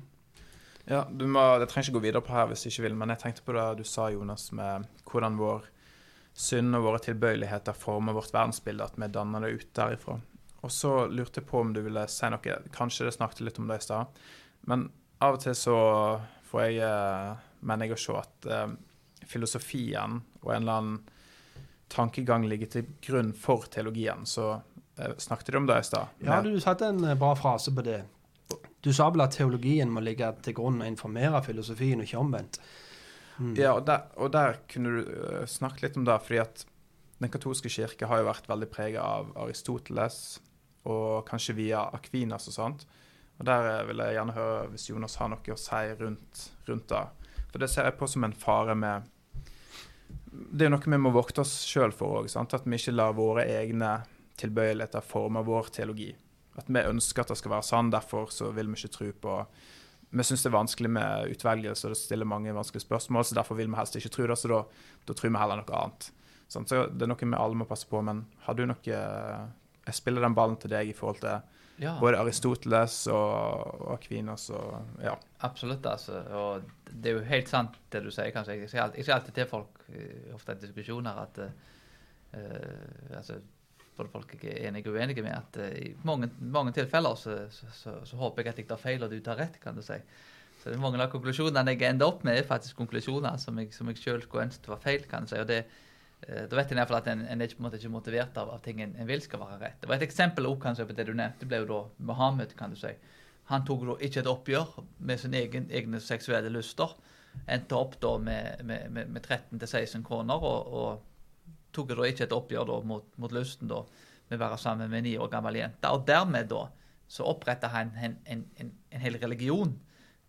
Ja, du må, Jeg trenger ikke gå videre på her hvis du ikke vil, men jeg tenkte på det du sa, Jonas, med hvordan vår synd og våre tilbøyeligheter former vårt verdensbilde, at vi danner det ut derifra. Og så lurte jeg på om du ville si noe Kanskje det snakket litt om det i stad. Men av og til så får jeg eh, mener jeg å se at eh, filosofien og en eller annen tankegang ligger til grunn for teologien. Så eh, snakket du om det i stad? Ja, du satte en eh, bra frase på det. Du sa vel at teologien må ligge til grunn og informere filosofien, og ikke omvendt. Mm. Ja, og der, og der, kunne du snakke snakket litt om det, fordi at den katolske kirke har jo vært veldig preget av Aristoteles, og kanskje via Akvinas og sånt. Og Der eh, vil jeg gjerne høre hvis Jonas har noe å si rundt, rundt det. For det ser jeg på som en fare med Det er noe vi må vokte oss sjøl for òg. At vi ikke lar våre egne tilbøyeligheter forme vår teologi. At vi ønsker at det skal være sann, derfor så vil vi ikke tro på Vi syns det er vanskelig med utvelgelse, og det stiller mange vanskelige spørsmål, så derfor vil vi helst ikke tro det. Så da, da tror vi heller noe annet. Så det er noe vi alle må passe på. Men har du noe jeg spiller den ballen til deg i forhold til ja. både Aristoteles og, og Aquinas og ja. Absolutt, altså. Og det er jo helt sant det du sier, kanskje. Jeg sier alltid, jeg alltid til folk, eh, ofte i diskusjoner, at uh, altså, både folk er enige og uenige med, at uh, i mange, mange tilfeller så, så, så, så, håper jeg at jeg tar feil, og du tar rett, kan du si. Så det er Mange av konklusjonene jeg ender opp med, er faktisk konklusjoner som jeg, som jeg selv skulle ønske var feil. kan du si, og det Eh, da vet en iallfall at en, en er en måte ikke motivert av, av ting en, en, vil skal være rett. Det var Et eksempel også, kanskje, på det du nevnte, ble jo da Mohammed. kan du si. Han tok da ikke et oppgjør med sine egne seksuelle lyster. Endte opp da med, med, med, med 13-16 kroner, og, og, tok da ikke et oppgjør da mot, mot lysten da med å være sammen med en ni år gammel jente. Og dermed da så oppretta han en, en, en hel religion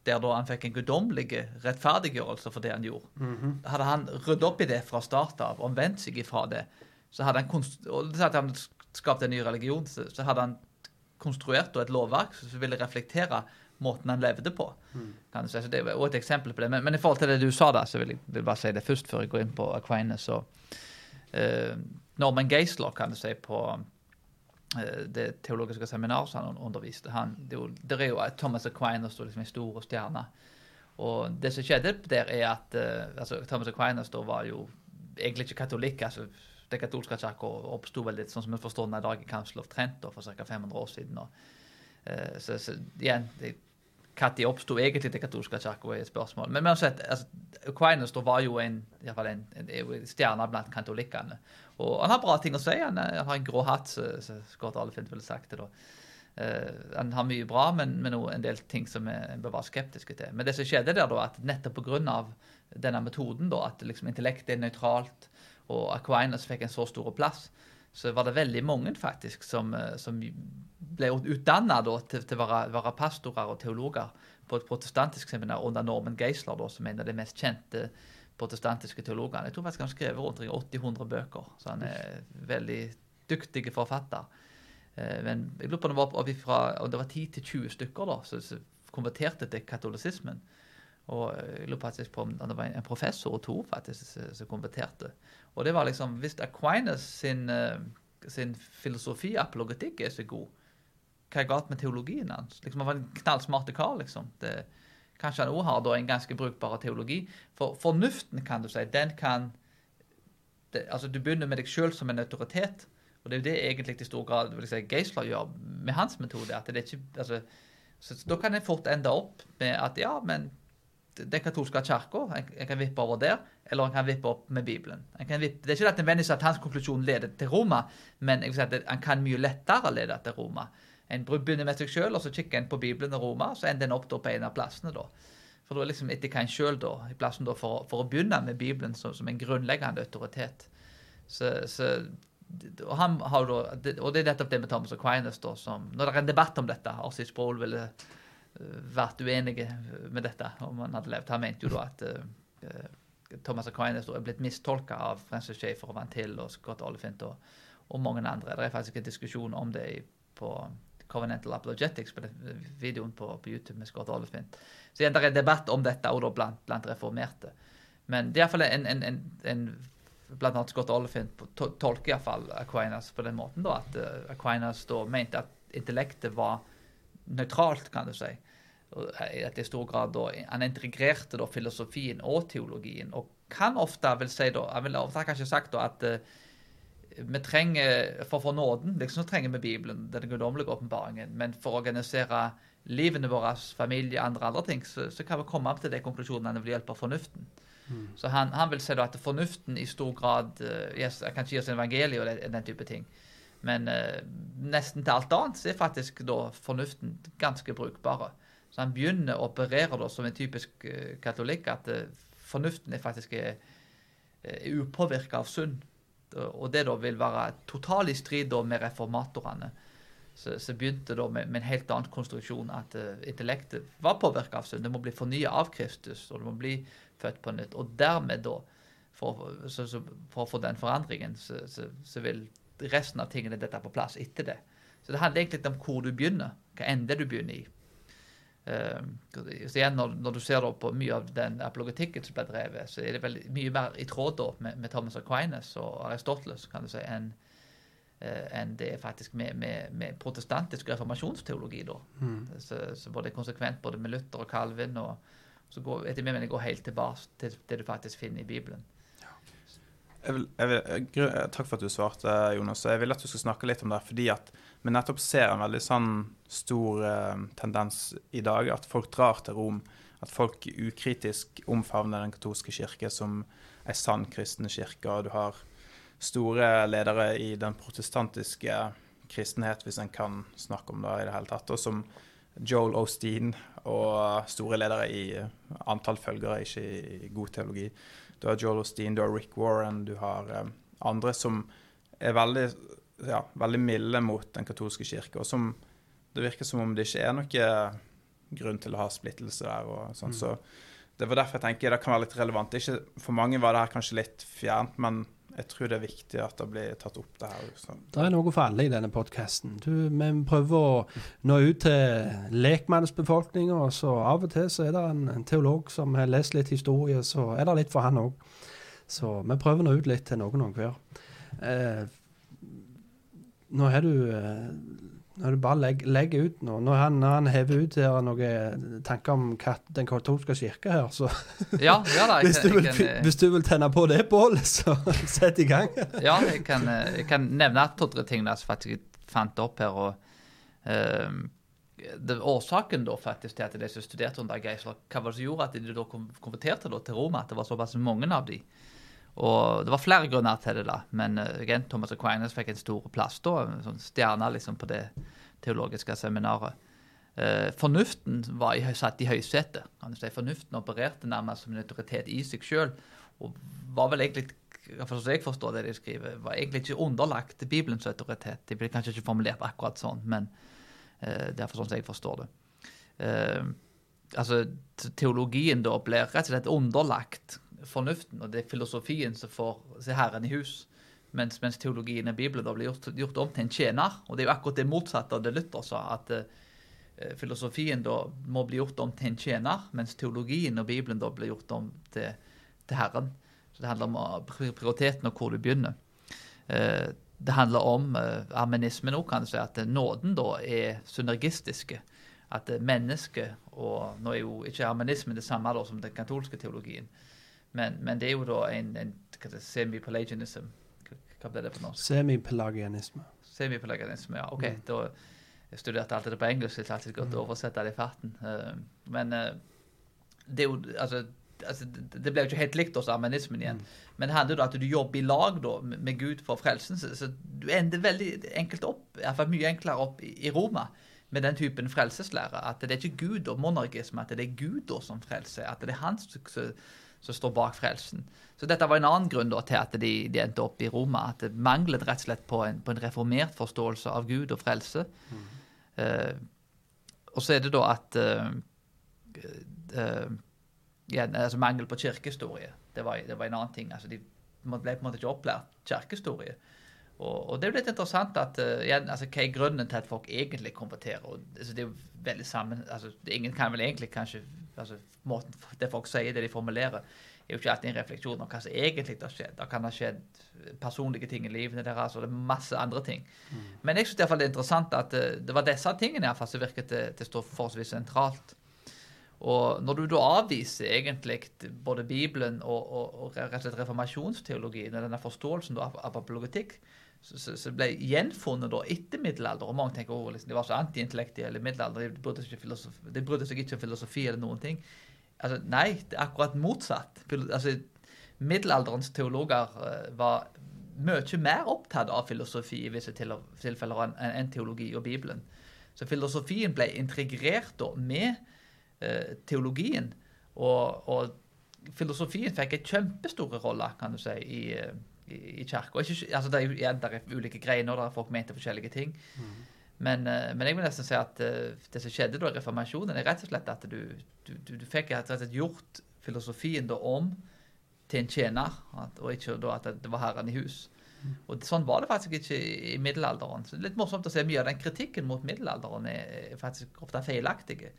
der da han fikk en guddommelig rettferdiggjørelse for det han gjorde. Mm -hmm. Hadde han ryddet opp i det fra start av, og vendt seg ifra det, så hadde han, og det at han skapt en ny religion, så hadde han konstruert et lovverk som ville reflektere måten han levde på. Mm. kan si. Så Det også et eksempel på det. Men, men, i forhold til det du sa da, så vil jeg vil bare si det først før jeg går inn på Aquinas. og uh, Norman Geisler, kan du si, på det teologiske seminaret som han underviste. Han, det, det er jo Thomas Aquinas står liksom en stor stjerne. Og det som skjedde der, er at uh, altså, Thomas Aquinas da var jo egentlig ikke katolikk. altså Det katolske kirka oppsto vel litt sånn som vi forstår den i dag i Council of Trent for ca. 500 år siden. Og, uh, så, så, igjen, det, når oppsto egentlig den katolske kirka, er et spørsmål. Men uansett, altså, Aquinas var jo en, i fall en, en, en stjerne blant katolikkene. Og han har bra ting å si. Han, han har en grå hatt, som Scott Alefint ville sagt det. da. Uh, han har mye bra, men, men en del ting som en bør være skeptiske til. Men det som skjedde der, da, at nettopp pga. denne metoden, da, at liksom, intellektet er nøytralt, og Aquinas fikk en så stor plass, så var det veldig mange faktisk som, eh, som ble utdanna til, til å være, være, pastorer og teologer på et protestantisk seminar under Norman Geisler, da, som er en av de mest kjente protestantiske teologene. Jeg tror faktisk han har skrevet rundt 80-100 bøker, så han er veldig dyktig forfatter. Eh, men jeg lurer på om det var, fra, om det var 10-20 stykker da, som konverterte til katolisismen. Og jeg lurer faktisk på om det var en professor og to faktisk som konverterte. Og det var liksom, Hvis Aquinas sin, eh, sin filosofi, apologetikk, er så god, hva er galt med teologien hans? Liksom, Han var en knallsmart kar, liksom. Det, kanskje han òg har en ganske brukbar teologi. For fornuften, kan du si, den kan det, altså Du begynner med deg sjøl som en autoritet. Og det er jo det egentlig i stor grad vil si, Geisler gjør med hans metode. at det er ikke, altså, så Da kan en fort ende opp med at ja, men den katolske kirka, en kan vippe over der, eller en kan vippe opp med Bibelen. Vippe, det er ikke nødvendigvis at hans konklusjon leder til Roma, men jeg vil si at han kan mye lettere lede til Roma. En begynner med seg sjøl, og så kikker en på Bibelen og Roma, så ender en opp på en av plassene. da. For da liksom etter hva en sjøl, da, i plassen da, for, for, å begynne med Bibelen som, som en grunnleggende autoritet. Så, så og, han har da, og det er nettopp det med Thomas Aquinas. da, som, Når det er en debatt om dette Arsis Sproul ville uh, vært uenige med dette om han hadde levd. Han mente jo da at uh, Thomas Aquinas er blitt mistolka av Francis Schaefer og Van Til og Scott Olefint og, og, mange andre. Det er faktisk en diskusjon om det på Covenantal Apologetics, på videoen på, på, YouTube med Scott Olefint. Så igjen, det er debatt om dette og da blant, blant reformerte. Men det er iallfall en, en, en, en blant annet Scott Olefint to tolker iallfall Aquinas på den måten da, at uh, Aquinas da mente at intellektet var nøytralt, kan du si. At at i stor grad da, Han integrerte da filosofien og teologien. Og kan ofte vil si da, jeg vil ofte kanskje sagt da at uh, vi trenger, For å få nåden liksom så trenger vi Bibelen, den guddommelige åpenbaringen. Men for å organisere livene våre, familie, andre andre ting, så, så kan vi komme opp til de konklusjonene ved hjelp av fornuften. Mm. Så han, han, vil si da at fornuften i stor grad uh, yes, kan ikke gi oss en evangelie og den, den type ting. Men uh, nesten til alt annet så er faktisk da fornuften ganske brukbare. Så han begynner å operere da som en typisk uh, katolikk at fornuften er faktisk er, er upåvirka av synd. Og det da vil være totalt i strid da med reformatorene. Så, så begynte da med, med, en helt annen konstruksjon at intellektet var påvirka av synd. Det må bli fornya av Kristus. og det må bli født på nytt. Og dermed, da, for, så, så, for å få den forandringen, så, vil resten av tingene dette på plass etter det. Så det handler egentlig om hvor du begynner, hva ende du begynner i. Uh, så igjen, når, når, du ser på mye av den apologetikken som ble drevet, så er det veldig mye mer i tråd da, med, med, Thomas Aquinas og Aristoteles kan du si, enn uh, en det er faktisk med, med, med protestantisk reformasjonsteologi. da. Mm. Så, så, både konsekvent både med Luther og Calvin og så går, etter min mening går helt tilbake til det du faktisk finner i Bibelen. Jeg vil, jeg vil, takk for at du svarte, Jonas. Jeg vil at du skal snakke litt om det. fordi at vi nettopp ser en veldig sånn stor eh, tendens i dag. At folk drar til Rom. At folk ukritisk omfavner den katolske kirke som ei sann kristen kirke. Og du har store ledere i den protestantiske kristenhet, hvis en kan snakke om det i det hele tatt. og som Joel Osteen og store ledere i antall følgere, ikke i god teologi. Du har Joel Osteen, du har Rick Warren, du har um, andre som er veldig, ja, veldig milde mot den katolske kirke, og som det virker som om det ikke er noen grunn til å ha splittelse der. og sånn, mm. så Det var derfor jeg tenker det kan være litt relevant. Ikke, for mange var det her kanskje litt fjernt, men jeg tror det er viktig at det blir tatt opp det her. Så. Det er noe for alle i denne podkasten. Vi prøver å nå ut til lekmannsbefolkninga, og så av og til så er det en, en, teolog som har lest litt historie, så er det litt for han òg. Så vi prøver å nå ut litt til noen og hver. Eh, nå har du eh, når du bare legger, legger ut noe Når han, når han hever ut her noen tanker om kat, den katolske kirke her, så ja, ja da, hvis, du vil, kan, eh, hvis, du vil, tenne på det bålet, så sett i gang. ja, jeg kan, eh, jeg kan nevne to-tre ting som faktisk fant opp her. og uh, det, Årsaken da faktisk til at de som studerte under Geisler, hva var det som gjorde at de da konverterte da til Roma, at det var såpass mange av de? Og Det var flere grunner til det, da, men uh, Thomas Aquinas fikk en stor plass da, en sånn stjerne liksom, på det teologiske seminaret. Uh, fornuften var i, satt i høysetet. Si. Fornuften opererte nærmest som en autoritet i seg sjøl. Og var vel egentlig for jeg forstår det de skriver, var egentlig ikke underlagt Bibelens autoritet. De ble kanskje ikke formulert akkurat sånn, men uh, det er for sånn som jeg forstår det. Uh, altså, Teologien da ble rett og slett underlagt fornuften, og det er filosofien som får se Herren i hus. Mens, mens teologien i Bibelen da blir gjort, gjort, om til en tjener. Og det er jo akkurat det motsatte av det Luther sa, at uh, filosofien da må bli gjort om til en tjener, mens teologien og Bibelen da blir gjort om til, til Herren. Så det handler om prioriteten og hvor du begynner. Uh, det handler om uh, armenismen òg, kan du si, at nåden da er synergistiske. at mennesket Og nå er jo ikke armenismen det samme da som den katolske teologien, men, men det er jo da en, en semi-pelagianism. Hva ble det på norsk? Semipelagianisme. Semipelagianisme, ja. OK. Mm. Da jeg studerte alltid det på engelsk, det er alltid godt å mm. oversette det i farten. Uh, men uh, det er jo altså, altså, det ble jo ikke helt likt hos armenismen igjen. Mm. Men det handler jo om at du jobber i lag da, med Gud for frelsen. Så, du ender veldig enkelt opp, iallfall mye enklere opp i, i Roma med den typen frelseslære. At det er ikke Gud og monarkisme, at det er Gud som frelser. At det er han som, som, står bak frelsen. Så dette var en annen grunn da, til at de, de, endte opp i Roma. At det manglet rett og slett på en, på en reformert forståelse av Gud og frelse. Mm. Uh, og så er det da at uh, uh, ja, altså Mangel på kirkehistorie. Det var, det var, en annen ting. altså De ble på en måte ikke opplært kirkehistorie. Og, og, det er jo litt interessant at uh, igjen, altså, hva er grunnen til at folk egentlig konverterer? Og, altså, det er jo veldig sammen, altså, Ingen kan vel egentlig kanskje altså, måten Det folk sier, det de formulerer, er jo ikke alltid en refleksjon om hva som egentlig har skjedd. Det kan ha skjedd personlige ting i livene deres, og det er masse andre ting. Mm. Men jeg syns det er interessant at uh, det var disse tingene i som virket til, å stå forholdsvis sentralt. Og når du da avviser egentlig både Bibelen og, og, og og reformasjonsteologien og denne forståelsen av apologetikk, som ble gjenfunnet da etter middelalder. Og mange tenker at liksom, de var så antiintellektuelle i middelalder. De brydde, seg de brydde seg ikke om filosofi eller noen ting. Altså, nei, det er akkurat motsatt. Altså, middelalderens teologer uh, var mye mer opptatt av filosofi i visse tilfeller enn en teologi og Bibelen. Så filosofien ble integrert da med uh, teologien. Og, og filosofien fikk en kjempestor rolle, kan du si, i, uh, i, i kirka. Altså, det, ja, det er ulike greiner, der folk mente forskjellige ting. Mm. Men, uh, men, jeg vil nesten si at uh, det som skjedde da reformasjonen, er rett og slett at du, du, du, du fikk rett og slett gjort filosofien da om til en tjener, og ikke da at det var herren i hus. Mm. Og Sånn var det faktisk ikke i, i middelalderen. Så det er litt morsomt å se Mye av den kritikken mot middelalderen er faktisk ofte feilaktige.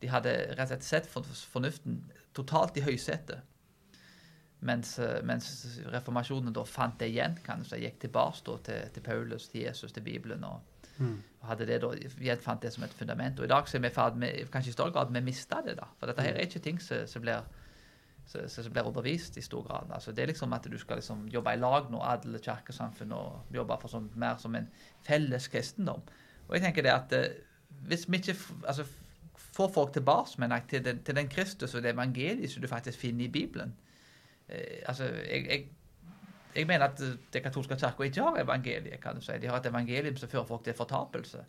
De hadde rett og slett sett fornuften totalt i høysetet. Mens, eh, mens, reformasjonen da fant det igjen, kan du si, gikk tilbake til, til, Paulus, til Jesus, til Bibelen. og, mm. hadde det da, gjenfant det som et fundament. Og i dag så er vi ferd med kanskje i større grad vi mista det. da, For dette her er ikke ting som, som blir som blir undervist i stor grad. Altså, det er liksom at du skal liksom jobbe i lag nå, adel, kirkesamfunn, og jobbe for sånn, mer som en felles kristendom. Og jeg tenker det at uh, hvis vi ikke altså, får folk tilbake mener jeg, til, den, til den Kristus og det evangeliet som du faktisk finner i Bibelen, Eh, altså, jeg, jeg, jeg, mener at det katolske kirka ikke har evangeliet. kan du si. De har et evangelium som fører folk til fortapelse.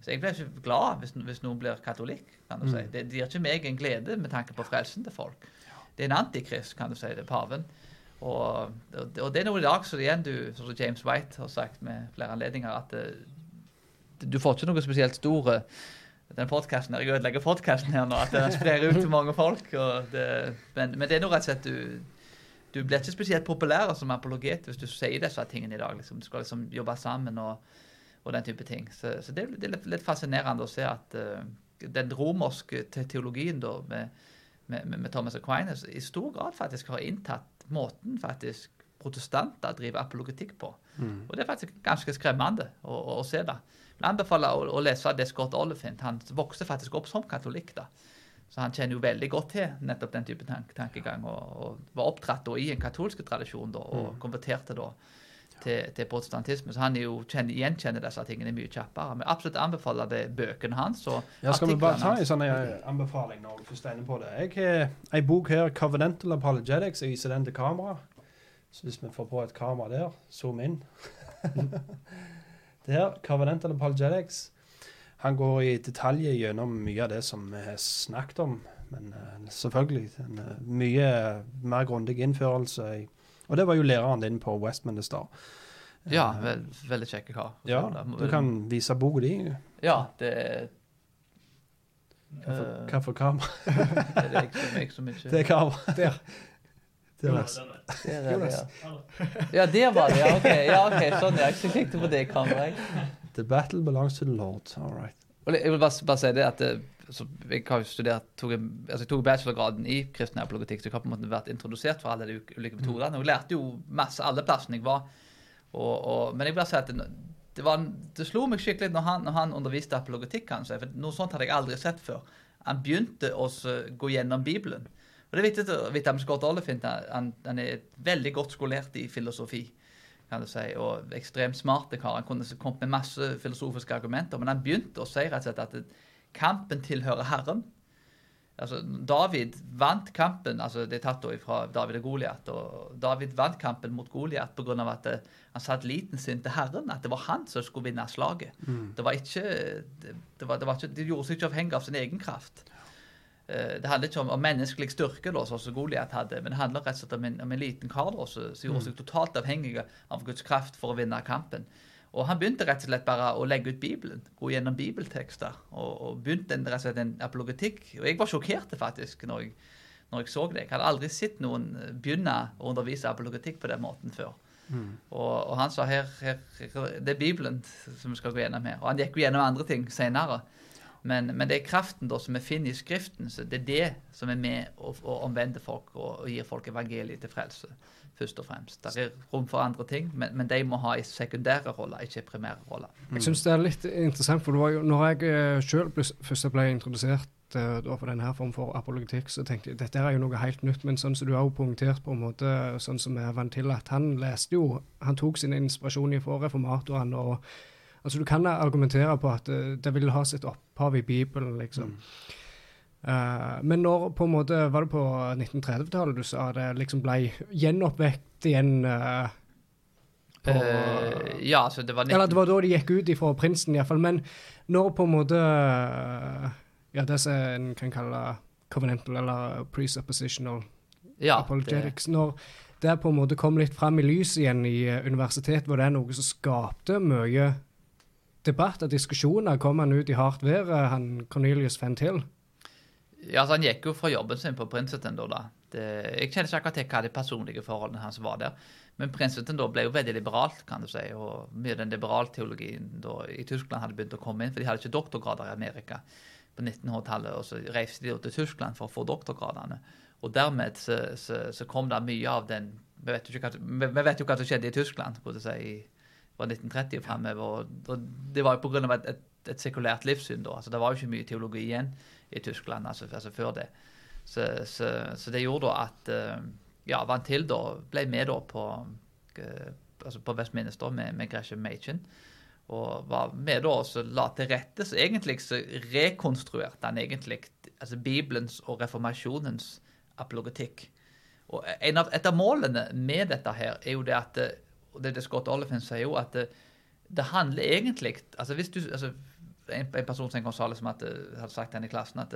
Så jeg blir ikke glad hvis, hvis noen blir katolikk. kan du si. Mm. Det, det gir ikke meg en glede med tanke på frelsen til folk. Det er en antikrist, kan du si, det er paven. Og, og, det er noe i dag som igjen du, som James White har sagt med flere anledninger, at det, eh, du får ikke noe spesielt store den podkasten Jeg ødelegger podkasten her nå, at den sprer ut til mange folk. Det, men, men, det er noe rett og slett du du blir ikke spesielt populær som apologet hvis du sier disse tingene i dag. Liksom. Du skal liksom jobbe sammen og, og den type ting. Så, så det, det, er litt, litt, fascinerende å se at uh, den romerske teologien da, med, med, med, Thomas Aquinas i stor grad faktisk har inntatt måten faktisk protestanter driver apologetikk på. Mm. Og det er faktisk ganske skremmende å, å, å se det. Jeg anbefaler å, å lese det Scott Oliphant. Han vokste faktisk opp som katolikk. da. Så han kjenner jo veldig godt til nettopp den type tank tankegang, og, og, var oppdratt i en katolsk tradisjon da, og mm. konverterte da til, til, protestantisme. Så han jo kjenner, gjenkjenner disse tingene mye kjappere. Men absolutt anbefaler det bøkene hans og ja, Skal vi bare ta en sånn eh, anbefaling når du først er inne på det? Jeg har en bok her, 'Covenantal Apologetics'. Jeg viser den til kamera. Så hvis vi får på et kamera der, zoom inn. der, 'Covenantal Apologetics'. Han går i detalj gjennom mye av det som vi har snakket om. Men uh, selvfølgelig en uh, mye mer grundig innførelse. I, og det var jo læreren din på Westminster. Ja, ve veldig kjekke kar. Ja, du kan vise boka di. Ja, det Hva for kamera? det er ikke. Det er kamera. Der. Jonas. Der er det, ja. ja, der var det. Ja, OK. Ja, okay sånn, ja. Jeg tenkte på det kameraet. The battle belongs to the Lord. All right. Jeg vil bare, bare si det at eh, jeg har studert, tok, altså jeg tok bachelorgraden i kristen apologetikk, så jeg har på en måte vært introdusert for alle de ulike metodene. Og jeg lærte jo masse alle plassene jeg var. Og, og, men jeg vil bare si at det, var, det, slo meg skikkelig når han, når han underviste apologetikk. Kanskje, for Noe sånt hadde jeg aldri sett før. Han begynte å gå gjennom Bibelen. Og det er viktig å vite om Scott Oliphint han, han er veldig godt skolert i filosofi. Kan du si, Og ekstremt smarte kar. Han kunne kommet med masse filosofiske argumenter. Men han begynte å si rett og slett at kampen tilhører Herren. Altså, David vant kampen altså Det er tatt fra David og Goliat. Og David vant kampen mot Goliat pga. at det, eh, han satte liten sin til Herren. At det var han som skulle vinne slaget. Mm. Det var ikke, det, det, var, det, var ikke, det gjorde seg ikke avhengig av sin egen kraft. Uh, det handler ikke om, om menneskelig styrke, da, som Goliat hadde, men det handler rett og slett om en, om en liten kar som gjorde mm. seg totalt avhengig av Guds kraft for å vinne kampen. Og han begynte rett og slett bare å legge ut Bibelen, gå gjennom bibeltekster. Og, og begynte en, rett og slett en apologetikk. Og jeg var sjokkert faktisk når jeg, når jeg, så det. Jeg hadde aldri sett noen begynne å undervise apologetikk på den måten før. Mm. Og, og, han sa her, her, det er Bibelen som vi skal gå gjennom her. Og han gikk jo gjennom andre ting senere. Men, men, det er kraften da som vi finner i Skriften. så Det er det som er med å, å omvende folk og, og gir folk evangeliet til frelse først og fremst. Det er rom for andre ting, men, men de må ha en sekundære roller, ikke primære roller. Mm. Jeg syns det er litt interessant, for det var jo, når jeg eh, sjøl først ble introdusert da for denne form for apologetikk, så tenkte jeg dette er jo noe helt nytt. Men sånn som du har poengtert på en måte, sånn som vant til, at han leste jo Han tok sin inspirasjon fra reformatorene. og altså Du kan argumentere på at uh, det vil ha sitt opphav i Bibelen, liksom. Mm. Uh, men når på en måte Var det på 1930-tallet du sa det liksom ble gjenoppvekt igjen? Uh, på, uh, ja, altså det var 19... Eller det var da de gikk ut ifra prinsen, iallfall. Men når på en måte Ja, det som en kan kalle covenantal eller presuppositional ja, apologetics. Det... Når det på en måte kom litt fram i lyset igjen i universitetet, var det noe som skapte mye debatt og diskusjoner? Kom han ut i hardt vær, han Cornelius Fentil? Ja, altså Han gikk jo fra jobben sin på Princeton. da. Det, jeg kjenner ikke akkurat til hva de personlige forholdene hans var der. Men Princeton da ble jo veldig liberalt, kan du si. Og mye av den liberalteologien da i Tyskland hadde begynt å komme inn. For de hadde ikke doktorgrader i Amerika på 1900-tallet. Og så reiste de til Tyskland for å få doktorgradene. Og dermed så, så, så kom det mye av den Vi vet jo, jo hva som skjedde i Tyskland på si, fra 1930 og fremover. Og det var jo pga. Et, et, et sekulært livssyn da. altså Det var jo ikke mye teologi igjen i Tyskland, altså, altså før det. Så, så, så, det gjorde da at eh, ja, Vant Til da ble med da på, eh, altså på Westminster med, med Gresham Machen. Og var med da og la til rette. Så egentlig så rekonstruerte han egentlig altså Bibelens og reformasjonens apologetikk. Og av, Et av målene med dette her er jo det at og det, det Scott Oliphant sier jo, at det, det handler egentlig altså hvis du, altså en, en person som Gonzales som hadde, hadde sagt henne i klassen at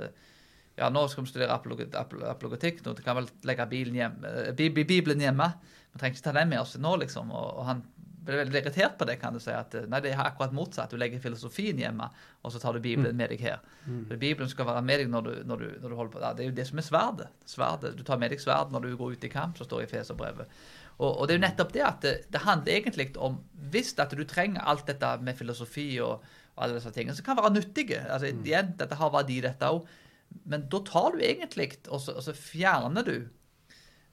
ja, nå skal vi studere apologetikk. Nå kan vel legge hjem, uh, Bibelen hjemme. Vi trenger ikke ta den med oss nå, liksom. Og, og, han ble veldig irritert på det, kan du si. at Nei, det er akkurat motsatt. Du legger filosofien hjemme, og så tar du Bibelen mm. med deg her. Mm. Bibelen skal være med deg når du, når du, når du holder på. Ja, det er jo det som er sverdet. sverdet. Du tar med deg sverd når du går ut i kamp, som står i Feserbrevet. Og, og det er jo nettopp det at det, det handler egentlig om Hvis at du trenger alt dette med filosofi og og alle disse tingene, som kan være nyttige. Altså, mm. igjen, Dette har verdi, dette òg. Men da tar du egentlig, og så, og så fjerner du,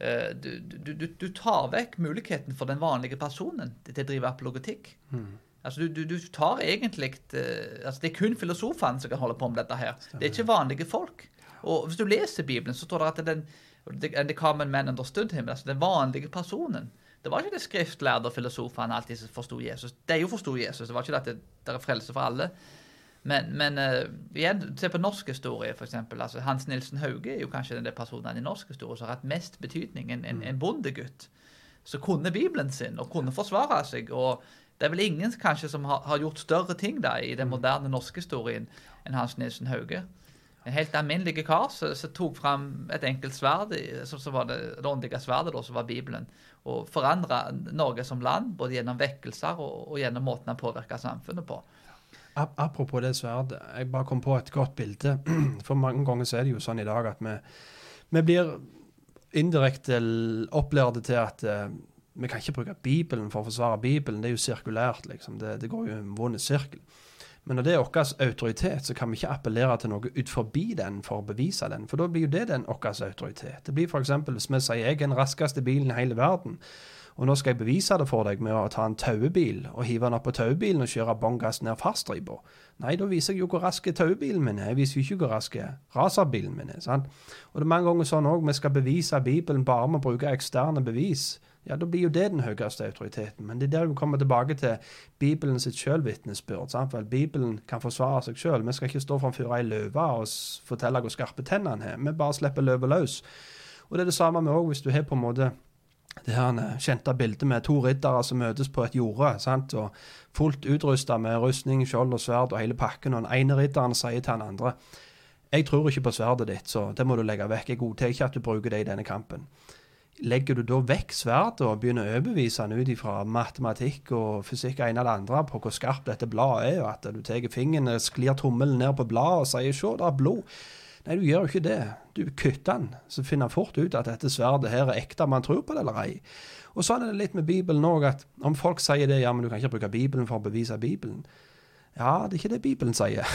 uh, du, du, du du, tar vekk muligheten for den vanlige personen til å drive apologetikk. Mm. Altså, du, du, tar egentlig uh, altså Det er kun filosofene som kan holde på med dette her. Stemmer. Det er ikke vanlige folk. Og hvis du leser Bibelen, så står det at den, the common man understood him, altså den vanlige personen. Det var ikke det skriftlærde og filosofene alltid som forsto Jesus. De jo forsto Jesus. Det var ikke det at det, er frelse for alle. Men, men uh, igjen, se på norsk historie, f.eks. Altså, Hans Nilsen Hauge er jo kanskje den personen i norsk historie som har hatt mest betydning. En, en, en bondegutt som kunne Bibelen sin og kunne forsvare seg. og det er vel ingen kanskje som har, har gjort større ting da i den moderne norske historien enn Hans Nilsen Hauge en helt alminnelig kar som tok fram et enkelt sverd, som var det, det åndelige sverdet, da, som var Bibelen, og forandra Norge som land, både gjennom vekkelser og, og gjennom måten han påvirka samfunnet på. Apropos det sverdet, jeg bare kom på et godt bilde. For mange ganger så er det jo sånn i dag at vi, vi blir indirekte opplærte til at uh, vi kan ikke bruke Bibelen for å forsvare Bibelen. Det er jo sirkulært, liksom. Det, det går jo en vond sirkel. Men når det er vår autoritet, så kan vi ikke appellere til noe ut forbi den for å bevise den. For da blir jo det den vår autoritet. Det blir f.eks. hvis vi sier jeg er den raskeste bilen i hele verden, Og nå skal jeg bevise det for deg med å ta en tauebil og hive den opp på tauebilen og kjøre bånn gass ned fartsstripa. Nei, da viser jeg jo hvor rask tauebilen min er. Jeg viser jo ikke hvor rask racerbilen min er. sant? Og det er mange ganger sånn òg. Vi skal bevise Bibelen bare med å bruke eksterne bevis. Ja, da blir jo det den høyeste autoriteten. Men det er der vi kommer tilbake til Bibelen sitt sjølvitnesbyrd. Bibelen kan forsvare seg sjøl. Vi skal ikke stå framfor ei løve og fortelle hvor skarpe tennene har. Vi bare slipper løva løs. Og det er det samme med òg hvis du har på en måte det her kjente bildet med to riddere som møtes på et jorde. sant? Og Fullt utrusta med rustning, skjold og sverd og hele pakken. Og den ene ridderen sier til den andre jeg tror ikke på sverdet ditt, så det må du legge vekk. Jeg godtar ikke at du bruker det i denne kampen. Legger du da vekk sverdet og begynner å overbevise han ut ifra matematikk og fysikk ene eller andre på hvor skarpt dette bladet er, og at du tar fingeren, sklir tommelen ned på bladet og sier 'se, det er blod', Nei, du gjør jo ikke det. Du kutter den, så finner han fort ut at dette sverdet her er ekte, om han tror på det eller ei. Og sånn er det litt med Bibelen òg, at om folk sier det, ja, men du kan ikke bruke Bibelen for å bevise Bibelen. Ja, det er ikke det Bibelen sier.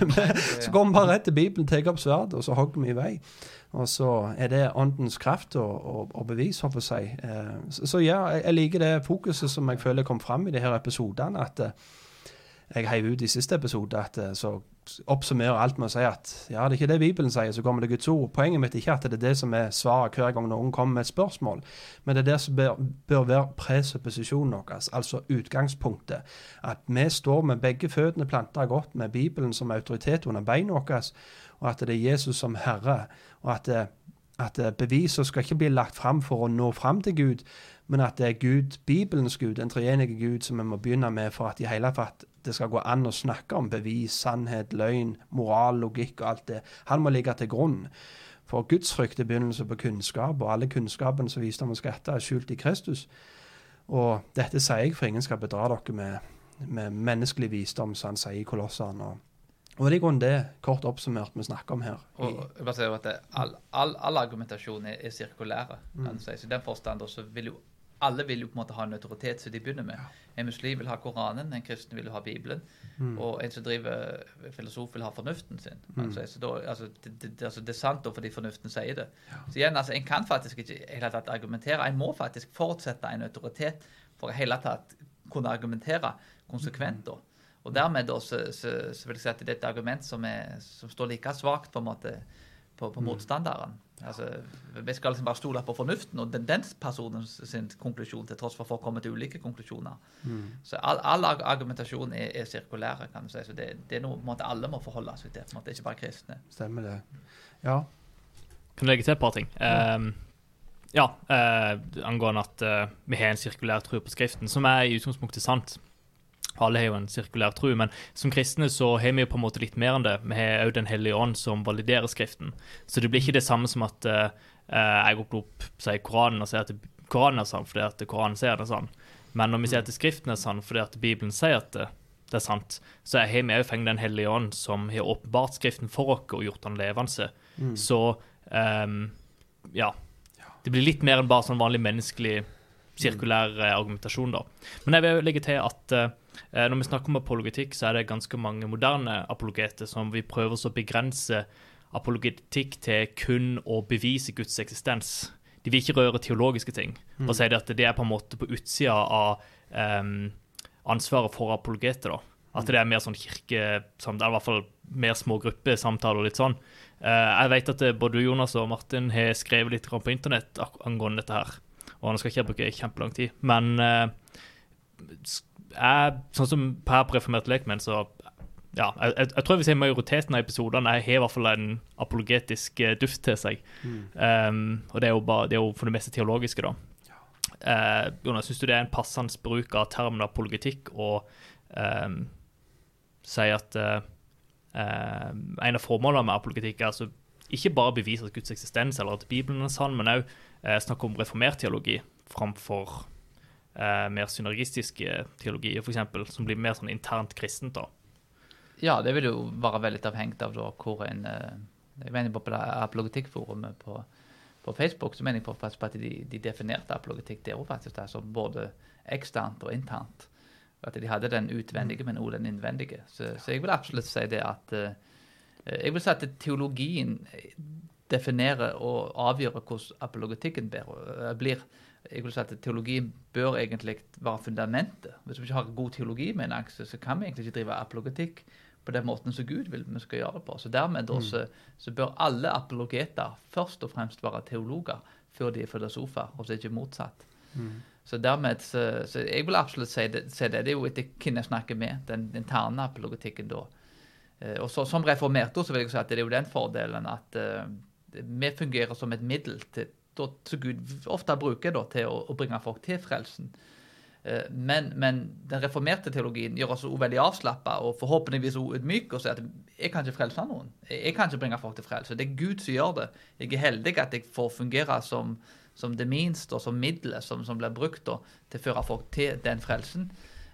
så går vi bare rett til Bibelen, tar opp sverdet, og så hogger vi i vei. Og så er det åndens kraft og, og, og bevis, håper jeg. Eh, så, så, ja, jeg, liker det fokuset som jeg føler kom fram i de her episodene. at eh, jeg heiv ut i siste episode, at eh, så oppsummerer alt med å si at ja, det er ikke det Bibelen sier, så kommer det Guds ord. Poenget mitt er ikke at det er det som er svaret hver gang noen kommer med et spørsmål, men det er det som bør, bør være presupposisjonen vår, altså utgangspunktet. At vi står med begge føttene planta godt med Bibelen som autoritet under beina våre, og at det er Jesus som Herre, og at, at beviser skal ikke bli lagt fram for å nå fram til Gud, men at det er Gud, Bibelens Gud, den treenige Gud, som vi må begynne med for at i hele tatt det skal gå an å snakke om bevis, sannhet, løgn, moral, logikk og alt det. Han må ligge til grunn. For Guds frykt er begynnelse på kunnskap, og alle kunnskapen som visdom og skatter, er skjult i Kristus. Og dette sier jeg for ingen skal bedra dere med, med menneskelig visdom, som han sier i Kolossene. Og, det er i grunnen det, kort oppsummert, vi snakker om her. Og jeg bare at all, all, all, argumentasjon er, er sirkulære. Mm. Så I den forstand så vil jo alle vil jo på en måte ha en autoritet som de begynner med. En muslim vil ha Koranen, en kristen vil ha Bibelen. Mm. Og en som driver filosof, vil ha fornuften sin. Mm. Altså, da, altså, det, det, altså, det, er sant da fordi fornuften sier det. Ja. Så igjen, altså, En kan faktisk ikke hele tatt argumentere. En må faktisk forutsette en autoritet for å hele tatt kunne argumentere konsekvent. da. Og dermed da, så, så, så, vil jeg si at det er et argument som, er, som står like svakt på en måte på, på mm. motstanderen. Altså, vi skal liksom bare stole på fornuften og den, den personens sin konklusjon, til tross for at folk kommer til ulike konklusjoner. Mm. Så all, all argumentasjon er, er sirkulære, kan du si. Så det, det er noe måte, alle må forholde seg til. på en måte, Ikke bare kristne. Stemmer det. Ja. Kan du legge til et par ting? Ja. Um, ja, uh, angående at uh, vi har en sirkulær tro på Skriften, som er i utgangspunktet sant. Alle har jo en sirkulær tro, men som kristne så har vi jo på en måte litt mer enn det. Vi har òg Den hellige ånd som validerer Skriften. Så det blir ikke det samme som at uh, jeg går opp sier Koranen og sier at Koranen er sann fordi at Koranen sier det er sann. Men når vi sier at Skriften er sann fordi at Bibelen sier at det, det er sant, så har vi òg fengt Den hellige ånd som har åpenbart Skriften for oss og gjort den levende. Mm. Så um, ja. Det blir litt mer enn bare sånn vanlig menneskelig sirkulær uh, argumentasjon, da. Men jeg vil legge til at uh, når vi snakker om apologetikk, så er det ganske mange moderne apologeter som vi prøver å begrense apologetikk til kun å bevise Guds eksistens. De vil ikke røre teologiske ting. Bare si at det er på en måte på utsida av um, ansvaret for apologeter. da. At det er mer sånn kirke, det er i hvert fall mer små gruppesamtaler og litt sånn. Uh, jeg vet at både du, Jonas og Martin har skrevet litt på internett angående dette her. Og nå skal ikke jeg bruke kjempelang tid. Men uh, er sånn som per preformert lekmenn, så ja, jeg, jeg, tror vi si majoriteten av episodene har i hvert fall en apologetisk uh, duft til seg. Mm. Um, og det er, bare, det er, jo for det meste teologiske, da. Uh, Jonas, syns du det er en passende bruk av termen apologetikk å um, si at uh, en av formålene med apologetikk er altså ikke bare bevise at Guds eksistens eller at Bibelen er sann, men òg snakke om reformert teologi framfor eh, mer synergistiske teologier, f.eks., som blir mer sånn internt kristent. da. Ja, det vil jo være veldig avhengig av da, hvor en eh, Jeg mener på apologetikkforumet på, på, Facebook så mener jeg på, på at de, de definerte apologetikk der òg faktisk som både eksternt og internt. At de hadde den utvendige, men også den innvendige. Så, så, jeg vil absolutt si det at uh, Jeg vil si at teologien definerer og avgjør hvordan apologetikken blir. Jeg vil si at Teologien bør egentlig være fundamentet. Hvis vi ikke har god teologi, mener jeg, så kan vi egentlig ikke drive apologetikk på den måten som Gud vil vi skal gjøre det på. Så Dermed mm. så, så, bør alle apologeter først og fremst være teologer før de er filosofer, og så ikke motsatt. Mm. Så dermed, så, så, jeg vil absolutt si det. Si det. det er jo etter hvem jeg snakker med, den interne apologetikken da. Eh, og så, Som reformert så vil jeg si at det er jo den fordelen at uh, vi fungerer som et middel til, da, som Gud ofte bruker da, til å, å, bringe folk til frelsen. Uh, men, men, den reformerte teologien gjør oss veldig avslappa og forhåpentligvis ydmyke og sier at jeg kan ikke frelse noen. Jeg, kan ikke bringe folk til frelse. Det er Gud som gjør det. Jeg er heldig at jeg får fungere som, som det minste og som middelet som, som, blir brukt da, til å føre folk til den frelsen.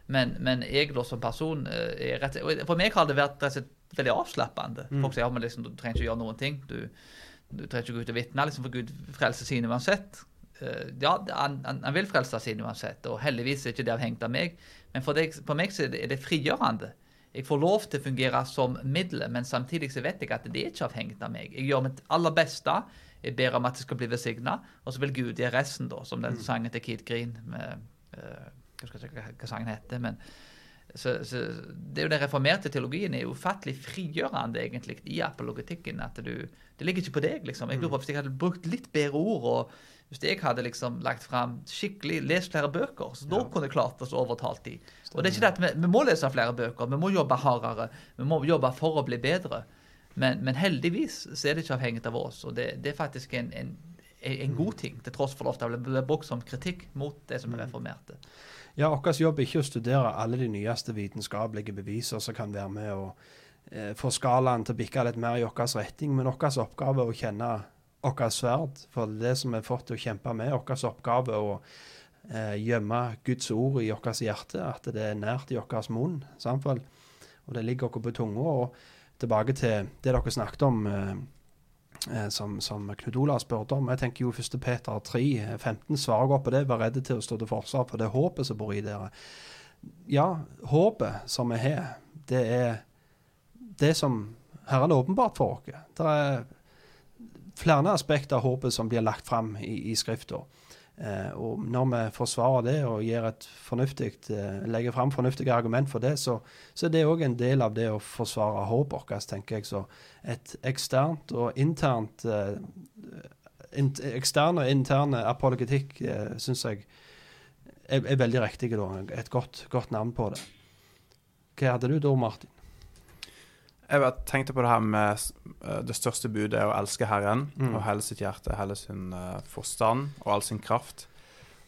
Men, men jeg da som person er rett, For meg har det vært rett og slett veldig avslappende. Mm. Folk sier ja, men liksom, du trenger ikke gjøre noen ting. Du, du trenger ikke gå ut og vitne, liksom, for Gud frelser sine uansett. Uh, ja, han, han, vil frelse sine uansett, og heldigvis er ikke det avhengig av meg. Men for, deg, for meg så er det, er det, frigjørende. Jeg får lov til å fungere som middel, men samtidig så vet jeg at det er ikke avhengig av meg. Jeg gjør mitt aller beste. Jeg ber om at det skal bli velsigna, og så vil Gud gjøre resten, da, som den mm. sangen til Keith Green med uh, Jeg husker ikke hva sangen heter. men så, så, det er jo Den reformerte teologien er ufattelig frigjørende egentlig i apologetikken. at du, Det ligger ikke på deg. liksom. Jeg lurer på Hvis jeg hadde brukt litt bedre ord, og hvis jeg hadde liksom lagt fram skikkelig, lest flere bøker, så da kunne jeg klart oss overtalt de. Og det er ikke det at vi, vi, må lese flere bøker, vi må jobbe hardere, vi må jobbe for å bli bedre. Men, men heldigvis så er det ikke avhengig av oss, og det, det er faktisk en, en, en, god ting, til tross for at det blir brukt som kritikk mot det som er mm. reformerte. Ja, vår jobb er ikke å studere alle de nyeste vitenskapelige beviser som kan være med å eh, få skalaen til å bikke litt mer i vår retning, men vår oppgave er å kjenne vårt sverd. For det som vi har fått til å kjempe med, vår oppgave er å eh, gjemme Guds ord i vårt hjerte, at det er nært i vår munn. Samtidig. Og det ligger oss på tunga. Og tilbake til det dere snakket om. Eh, som, som Knut Olav spurte om. Jeg tenker jo 1. Peter 3, 15 svarer godt på det. Vær redde til å stå til forsvar for det håpet som bor i dere. Ja, håpet som vi har, det er det som Herren er åpenbart for oss. Det er flere aspekter av håpet som blir lagt fram i, i Skrifta. Eh, og når vi forsvarer det og eh, legger fram fornuftige argument for det, så, så er det òg en del av det å forsvare håpet vårt, tenker jeg. Så et eksternt og internt eh, Ekstern og interne apologetikk eh, syns jeg er, er, veldig riktig. Da. Et godt, godt navn på det. Hva hadde du da, Martin? Jeg tenkte på det her med eh, det største budet, er å elske Herren mm. og hele sitt hjerte, hele sin uh, forstand og all sin kraft.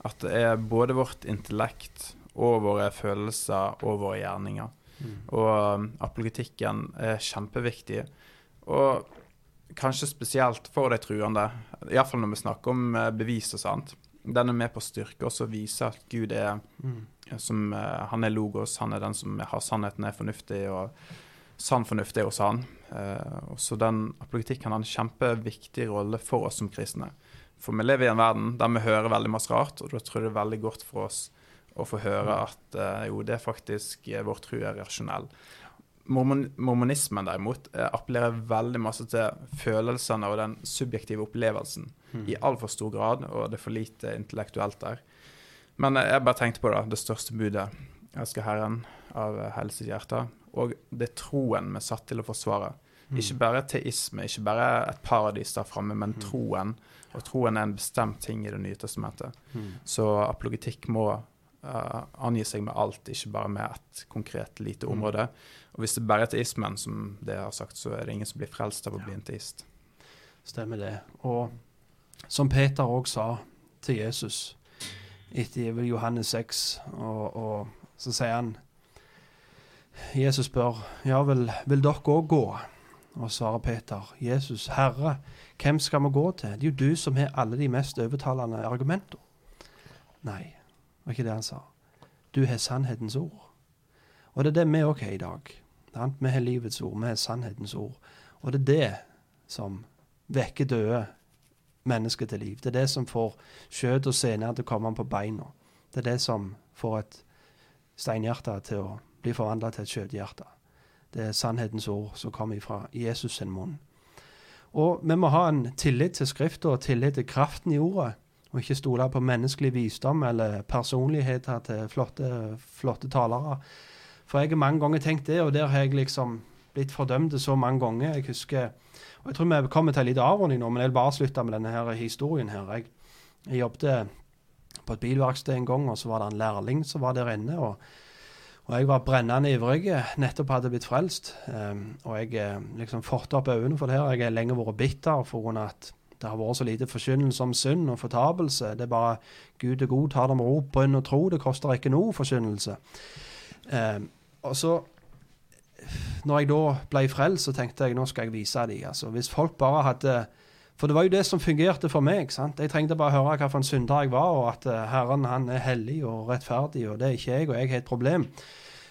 At det er både vårt intellekt og våre følelser og våre gjerninger. Mm. Og um, apologetikken er kjempeviktig. Og kanskje spesielt for de truende, iallfall når vi snakker om bevis og sånt. Den er med på å styrke oss og vise at Gud er mm. som, Han er logos, han er den som har sannheten, er fornuftig. og sann fornuft er hos han. Eh, så den apologetikken har en kjempeviktig rolle for oss som kristne. For vi lever i en verden der vi hører veldig masse rart, og da tror jeg det er veldig godt for oss å få høre at eh, jo, det er faktisk eh, vår tro er rasjonell. Mormon, mormonismen derimot eh, appellerer veldig masse til følelsene og den subjektive opplevelsen mm. i altfor stor grad, og det er for lite intellektuelt der. Men eh, jeg bare tenkte på det, det største budet. Jeg elsker Herren av hele sitt hjerte, og det er troen vi er satt til å forsvare. Mm. Ikke bare teisme, ikke bare et paradis der framme, men mm. troen. Og troen er en bestemt ting i Det nye testamentet. Mm. Så apologetikk må uh, angi seg med alt, ikke bare med et konkret lite område. Og hvis det bare er teismen, som det har sagt, så er det ingen som blir frelst av å bli en teist. Stemmer det. Og som Peter òg sa til Jesus etter Johannes 6, og, og så sier han Jesus spør, ja, vel, vil dere òg gå? Og svarer Peter, Jesus, Herre, hvem skal vi gå til? Det er jo du som har alle de mest overtalende argumenter. Nei, var ikke det han sa. Du har sannhetens ord. Og det er det vi òg har i dag. Vi har livets ord, vi har sannhetens ord. Og det er det som vekker døde mennesker til liv. Det er det som får skjøt og sener til å komme på beina. Det er det som får et steinhjerte til å blir forvandla til et skjøthjerte. Det er sannhetens ord som kommer fra Jesus sin munn. Og vi må ha en tillit til Skrifta og tillit til kraften i ordet. Og ikke stole på menneskelig visdom eller personligheter til flotte, flotte talere. For jeg har mange ganger tenkt det, og der har jeg liksom blitt fordømt så mange ganger. Jeg husker og Jeg tror vi kommer til en liten avrunding nå, men jeg vil bare slutte med denne her historien her. Jeg, jeg jobbet på et bilverksted en gang, og så var det en lærling som var der inne. og og jeg var brennende ivrig, nettopp hadde blitt frelst. Um, og jeg eh, liksom fått opp øynene for det her. Jeg har lenge vært bitter for at det har vært så lite forkynnelse om synd og fortapelse. Det er bare Gud er god, tar det med ro, brønn og tro. Det koster ikke noe forkynnelse. Um, og så når jeg da ble frelst, så tenkte jeg nå skal jeg vise dem. Altså, hvis folk bare hadde For det var jo det som fungerte for meg. sant? Jeg trengte bare høre hvilken synder jeg var, og at uh, Herren han er hellig og rettferdig, og det er ikke jeg, og jeg har et problem.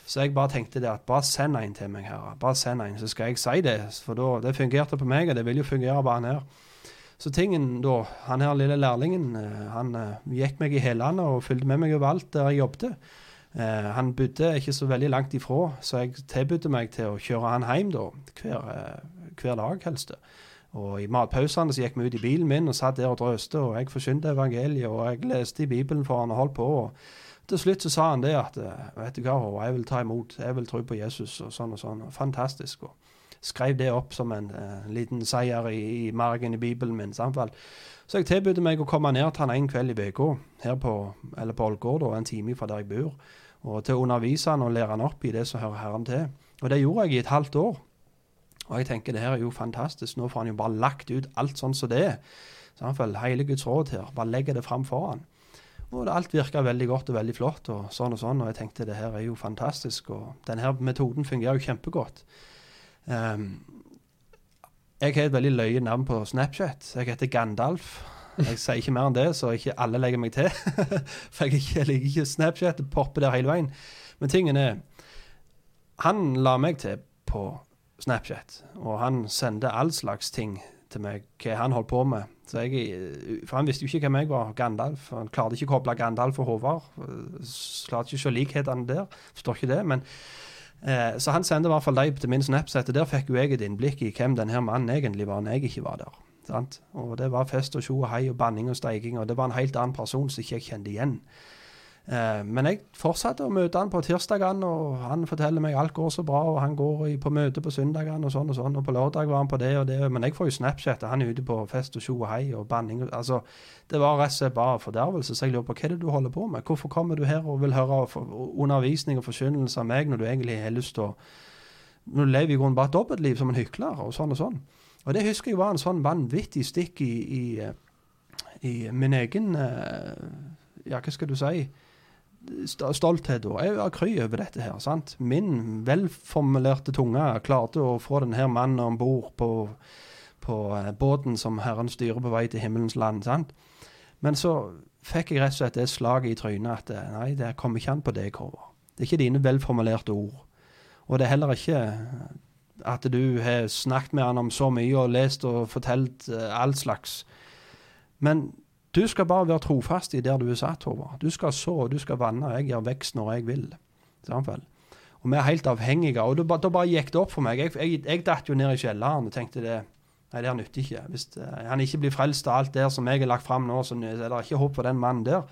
Så jeg bare tenkte det at bare send en til meg, Herre. Bare send en, så skal jeg si det. For da, det fungerte på meg, og det vil jo fungere bare her. Så tingen da, han her lille lærlingen, uh, han uh, gikk meg i hælene og fulgte med meg overalt der jeg jobbet. Eh, han bodde ikke så veldig langt ifra, så jeg tilbød meg til å kjøre han hjem da, hver, eh, hver dag, helst. Og I matpausene så gikk vi ut i bilen min og satt der og drøste, og jeg forkynte evangeliet, og jeg leste i Bibelen for han og holdt på. og Til slutt så sa han det at eh, vet du hva, jeg vil ta imot, jeg vil tro på Jesus, og sånn og sånn. Fantastisk. og Skrev det opp som en uh, liten seier i, i margen i Bibelen min. samfall. Så jeg tilbød meg å komme ned til han en kveld i uka her på, eller på Ålgård, en time fra der jeg bor og til å undervise han og lære han opp i det som hører Herren til. Og det gjorde jeg i et halvt år. Og jeg tenker det her er jo fantastisk. Nå får han jo bare lagt ut alt sånn som det er. Følger hele Guds råd her. Bare legger det fram for han. Og alt virka veldig godt og veldig flott, og sånn og sånn. Og jeg tenkte det her er jo fantastisk. Og denne metoden fungerer jo kjempegodt. Um, jeg har et veldig løye navn på Snapchat. Jeg heter Gandalf. Jeg sier ikke mer enn det, så ikke alle legger meg til. For jeg, ikke, liker ikke Snapchat. Det popper der hele veien. Men tingen er Han la meg til på Snapchat, og han sendte all slags ting til meg, hva han holdt på med. Jeg, for han visste jo ikke hvem jeg var, Gandalf. Han klarte ikke å koble Gandalf og Håvard. Klarte ikke å se likhetene der. Forstår ikke det. men eh, Så han sendte i hvert fall deg til min Snapchat, og der fikk jo jeg et innblikk i hvem denne mannen egentlig var når jeg ikke var der. Sant? Og det var fest og tjo og hei og banning og steiking, og det var en helt annen person som ikke jeg kjente igjen. Eh, men jeg fortsatte å møte han på tirsdagene, og han forteller meg alt går så bra, og han går på møte på søndagene og sånn og sånn, og på lørdag var han på det og det, men jeg får jo Snapchat, han er ute på fest og tjo og hei og banning. Altså, det var rett og slett bare fordervelse, så jeg lurer på hva er det du holder på med? Hvorfor kommer du her og vil høre undervisning og forkynnelse av meg når du egentlig har lyst til å du lever i grunnen bare et dobbeltliv som en hykler, og sånn og sånn. Og det husker jeg var en sånn vanvittig stikk i, i, i min egen eh, Ja, hva skal du si? Stolthet. Og jeg var kry over dette her. sant? Min velformulerte tunge klarte å få denne mannen om bord på, på uh, båten som Herren styrer på vei til himmelens land. sant? Men så fikk jeg rett og slett det slaget i trynet at eh, nei, det kommer ikke an på deg, Håvard. Det er ikke dine velformulerte ord. Og det er heller ikke at du har snakket med han om så mye og lest og fortalt uh, all slags. Men du skal bare være trofast i der du er satt, Håvard. Du skal så, du skal vanne, jeg gjør vekst når jeg vil. Samtidig. Og vi er helt avhengige. Og da, bare gikk det opp for meg. Jeg, jeg, jeg datt jo ned i kjelleren og tenkte det Nei, det nytter ikke. Hvis det, han ikke blir frelst av alt der som jeg har lagt fram nå, så er det ikke håp for den mannen der.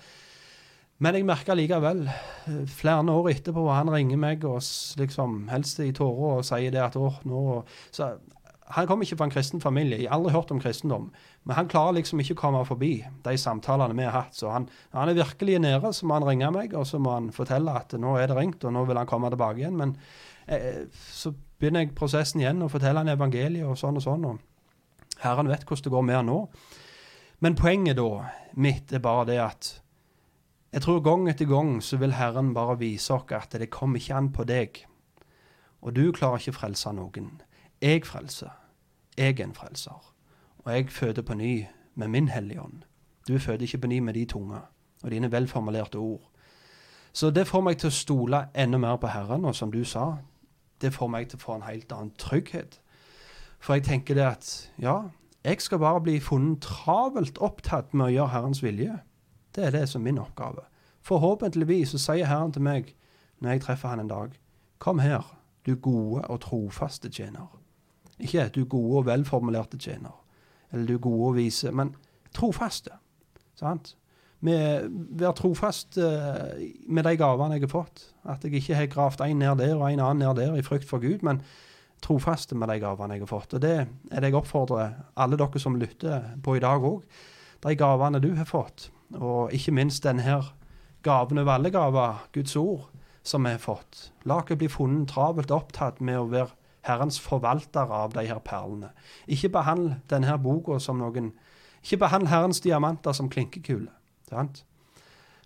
Men jeg merka likevel, eh, flere år etterpå, han ringer meg og liksom helst i tårer og sier det at åh, nå så, Han kommer ikke fra en kristen familie, jeg har aldri hørt om kristendom. Men han klarer liksom ikke å komme forbi de samtalene vi har hatt. Så han, han er virkelig nede, så må han ringe meg, og så må han fortelle at nå er det ringt, og nå vil han komme tilbake igjen. Men eh, så begynner jeg prosessen igjen og forteller han evangeliet og sånn og sånn. og Herren vet hvordan det går med han nå. Men poenget da mitt er bare det at jeg tror gang etter gang så vil Herren bare vise oss at det kommer ikke an på deg. Og du klarer ikke å frelse noen. Jeg frelser. Jeg er en frelser. Og jeg føder på ny med min Hellige Ånd. Du føder ikke på ny med de tunge og dine velformulerte ord. Så det får meg til å stole enda mer på Herren, og som du sa, det får meg til å få en helt annen trygghet. For jeg tenker det at ja, jeg skal bare bli funnet travelt opptatt med å gjøre Herrens vilje. Det er det som er min oppgave. Forhåpentligvis så sier Herren til meg når jeg treffer han en dag, kom her, du gode og trofaste tjener. Ikke du gode og velformulerte tjener, eller du gode og vise, men trofaste. Sant? Være trofast uh, med de gavene jeg har fått. At jeg ikke har gravd en ned der og en annen ned der i frykt for Gud, men trofaste med de gavene jeg har fått. Og det er det jeg oppfordrer alle dere som lytter på i dag òg. De gavene du har fått, og ikke minst denne gaven over alle gaver, Guds ord, som vi har fått. La oss bli funnet travelt opptatt med å være Herrens forvaltere av de her perlene. Ikke behandle denne boka som noen Ikke behandle Herrens diamanter som klinkekuler.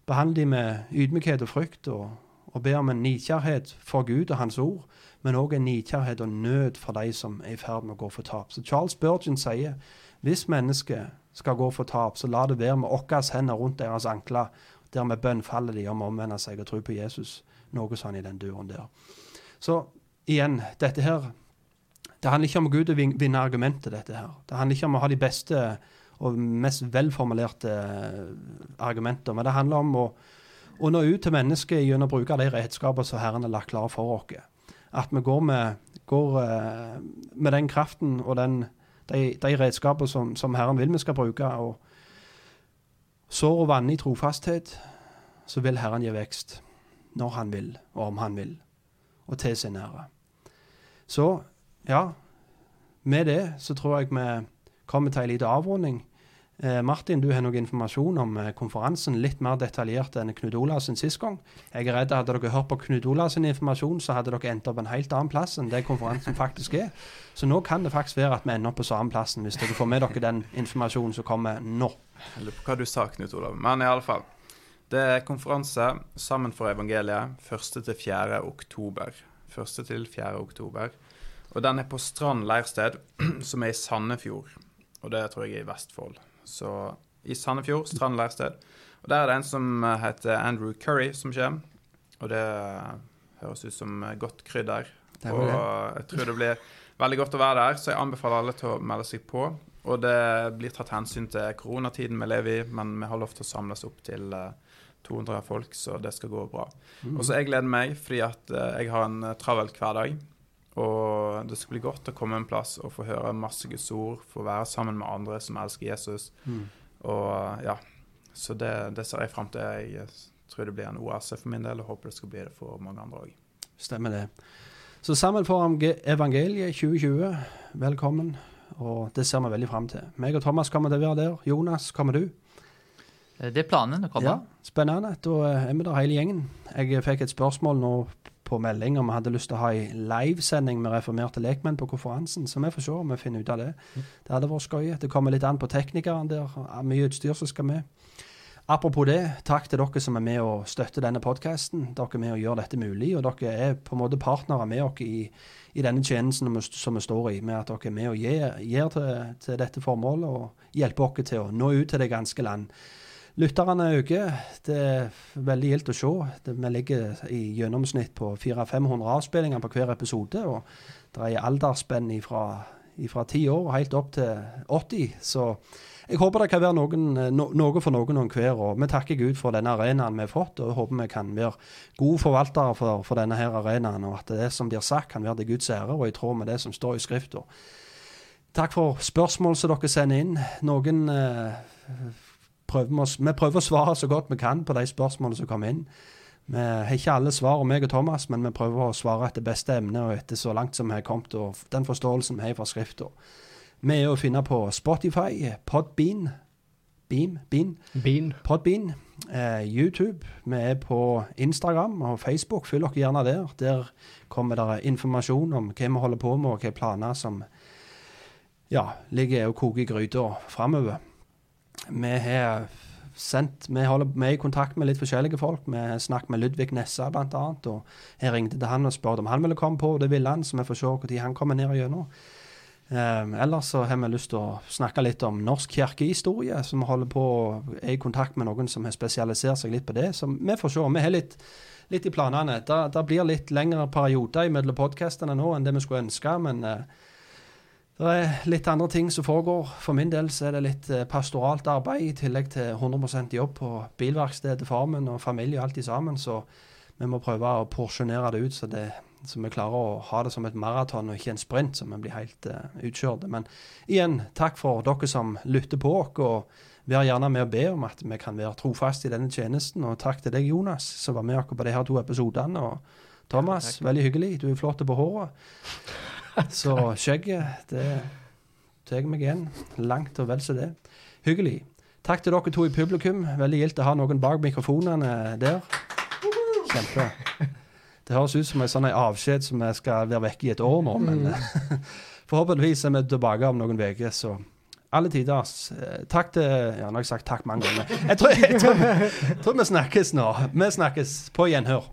Behandle dem med ydmykhet og frykt, og, og be om en nidkjærhet for Gud og Hans ord, men òg en nidkjærhet og nød for de som er i ferd med å gå for tap. Så Charles Burgeon sier hvis mennesket skal gå for tap, så la det være med våre hender rundt deres ankler, der vi bønnfaller de om å omvende seg og tro på Jesus. Noe sånn i den duren der. Så igjen, dette her Det handler ikke om Gud å vinne argumentet, dette her. Det handler ikke om å ha de beste og mest velformulerte eh, argumenter, men det handler om å, å nå ut til mennesket gjennom å bruke de redskaper som Herren har lagt klar for oss. At vi går med, går, uh, med den kraften og den, de, de redskaper som, som, Herren vil vi skal bruke. og Sår og vann i trofasthet, så vil Herren gi vekst når han vil, og om han vil, og til sin ære. Så ja, med det så tror jeg vi kommer til en liten avrunding. Eh, Martin, du har noe informasjon om eh, konferansen, litt mer detaljert enn Knut Olavsen sist gang. Jeg er redd Hadde dere hørt på Knut Olavsen informasjon, så hadde dere endt opp en helt annen plass enn det konferansen faktisk er. Så nå kan det faktisk være at vi ender opp på samme plassen, hvis dere får med dere den informasjonen som kommer nå. Jeg lurer på hva du sa, Knut Olav. Men i alle fall. Det er konferanse Sammen for evangeliet 1.-4. oktober. 1.-4. oktober. Og den er på Strand leirsted, som er i Sandefjord. Og det tror jeg er i Vestfold. Så i Sandefjord, Strand leirsted. Og der er det en som heter Andrew Curry som kommer. Og det høres ut som godt krydder. Og jeg tror det blir veldig godt å være der, så jeg anbefaler alle til å melde seg på. Og det blir tatt hensyn til koronatiden vi lever i, men vi har lov til å samles opp til 200 eh, folk, så det skal gå bra. Mm. Og så jeg gleder meg fordi at eh, jeg har en eh, travel hverdag. Og det skal bli godt å komme en plass og få høre masse Guds ord, få være sammen med andre som elsker Jesus. Mm. Og ja, Så det, det ser jeg fram til. Jeg tror det blir en oase for min del, og håper det skal bli det for mange andre òg. Stemmer det. Så Sammen for evangeliet 2020, velkommen. Og det ser vi veldig fram til. Meg og Thomas kommer til å være der. Jonas, kommer du? Eh, det er planen å komme. Ja, Spennende. Da er vi der hele gjengen. Jeg fikk et spørsmål nå på melding om vi hadde lyst til å ha ei livesending med reformerte lekmenn på konferansen. Så vi får se om vi finner ut av det. Mm. Det hadde vært skøy. Det kommer litt an på teknikeren der. Mye utstyr som skal med. Apropos det, takk til dere som er med og støtter denne podkasten. Dere er med og gjør dette mulig, og dere er på en måte partnere med oss i, i, denne tjenesten som vi står i, med at dere er med og gir, gir til, til, dette formålet og hjelper oss til å nå ut til det ganske land. Lytterne øker. Det er veldig gildt å se. Vi ligger i gjennomsnitt på 400-500 avspillinger på hver episode. og Det er aldersspenn fra 10 år helt opp til 80. Så jeg håper det kan være noen, no, noe for noen og hver. og Vi takker Gud for denne arenaen vi har fått, og håper vi kan være gode forvaltere for, for denne her arenaen, og at det som blir sagt, kan være til Guds ære og i tråd med det som står i Skrifta. Takk for spørsmål som dere sender inn. Noen eh, prøver vi, vi prøver å svare så godt vi kan på de spørsmålene som kommer inn. Vi har ikke alle svar om meg og Thomas, men vi prøver å svare etter beste emne og etter så langt som vi har kommet, og den forståelsen vi har fra Skrifta. Vi er å finne på Spotify, Podbean, Beam, Bean, Bean. Podbean, eh, YouTube. Vi er på Instagram og Facebook. Følg dere gjerne der. Der kommer det informasjon om hva vi holder på med, og hvilke planer som ja, ligger og koker i gryta framover. Vi har sendt Vi er i kontakt med litt forskjellige folk. Vi har snakket med Ludvig Nessa bl.a. Og jeg ringte til han og spurte om han ville komme på, og det ville han. Så vi får se når han kommer ned gjennom. Um, ellers så har vi lyst til å snakke litt om norsk kirkehistorie, så vi holder på er i kontakt med noen som har spesialisert seg litt på det. Så vi får se. Vi har litt, litt i planene. Det blir litt lengre perioder mellom podkastene nå enn det vi skulle ønske, men uh, det er litt andre ting som foregår. For min del så er det litt eh, pastoralt arbeid i tillegg til 100% jobb på bilverkstedet Farmen og familie og alt i sammen. Så vi må prøve å porsjonere det ut så, det, så vi klarer å ha det som et maraton og ikke en sprint, så vi blir helt uh, utkjørte. Men igjen, takk for dere som lytter på oss. Og vær gjerne med å be om at vi kan være trofaste i denne tjenesten. Og takk til deg, Jonas, som var med oss på de her to episodene. Og Thomas, takk, takk. veldig hyggelig. Du er flott på håret. Så skjegget, det tar meg igjen. Langt og vel så det. Hyggelig. Takk til dere to i publikum. Veldig gildt å ha noen bak mikrofonene der. Kjempe. Det høres ut som en sånn avskjed som vi skal være vekke i et år nå, men mm. forhåpentligvis er vi tilbake om noen uker, så alle tider. Eh, takk til Ja, nå har jeg sagt takk mange ganger. Jeg tror, jeg tror, jeg tror vi snakkes nå. Vi snakkes på gjenhør.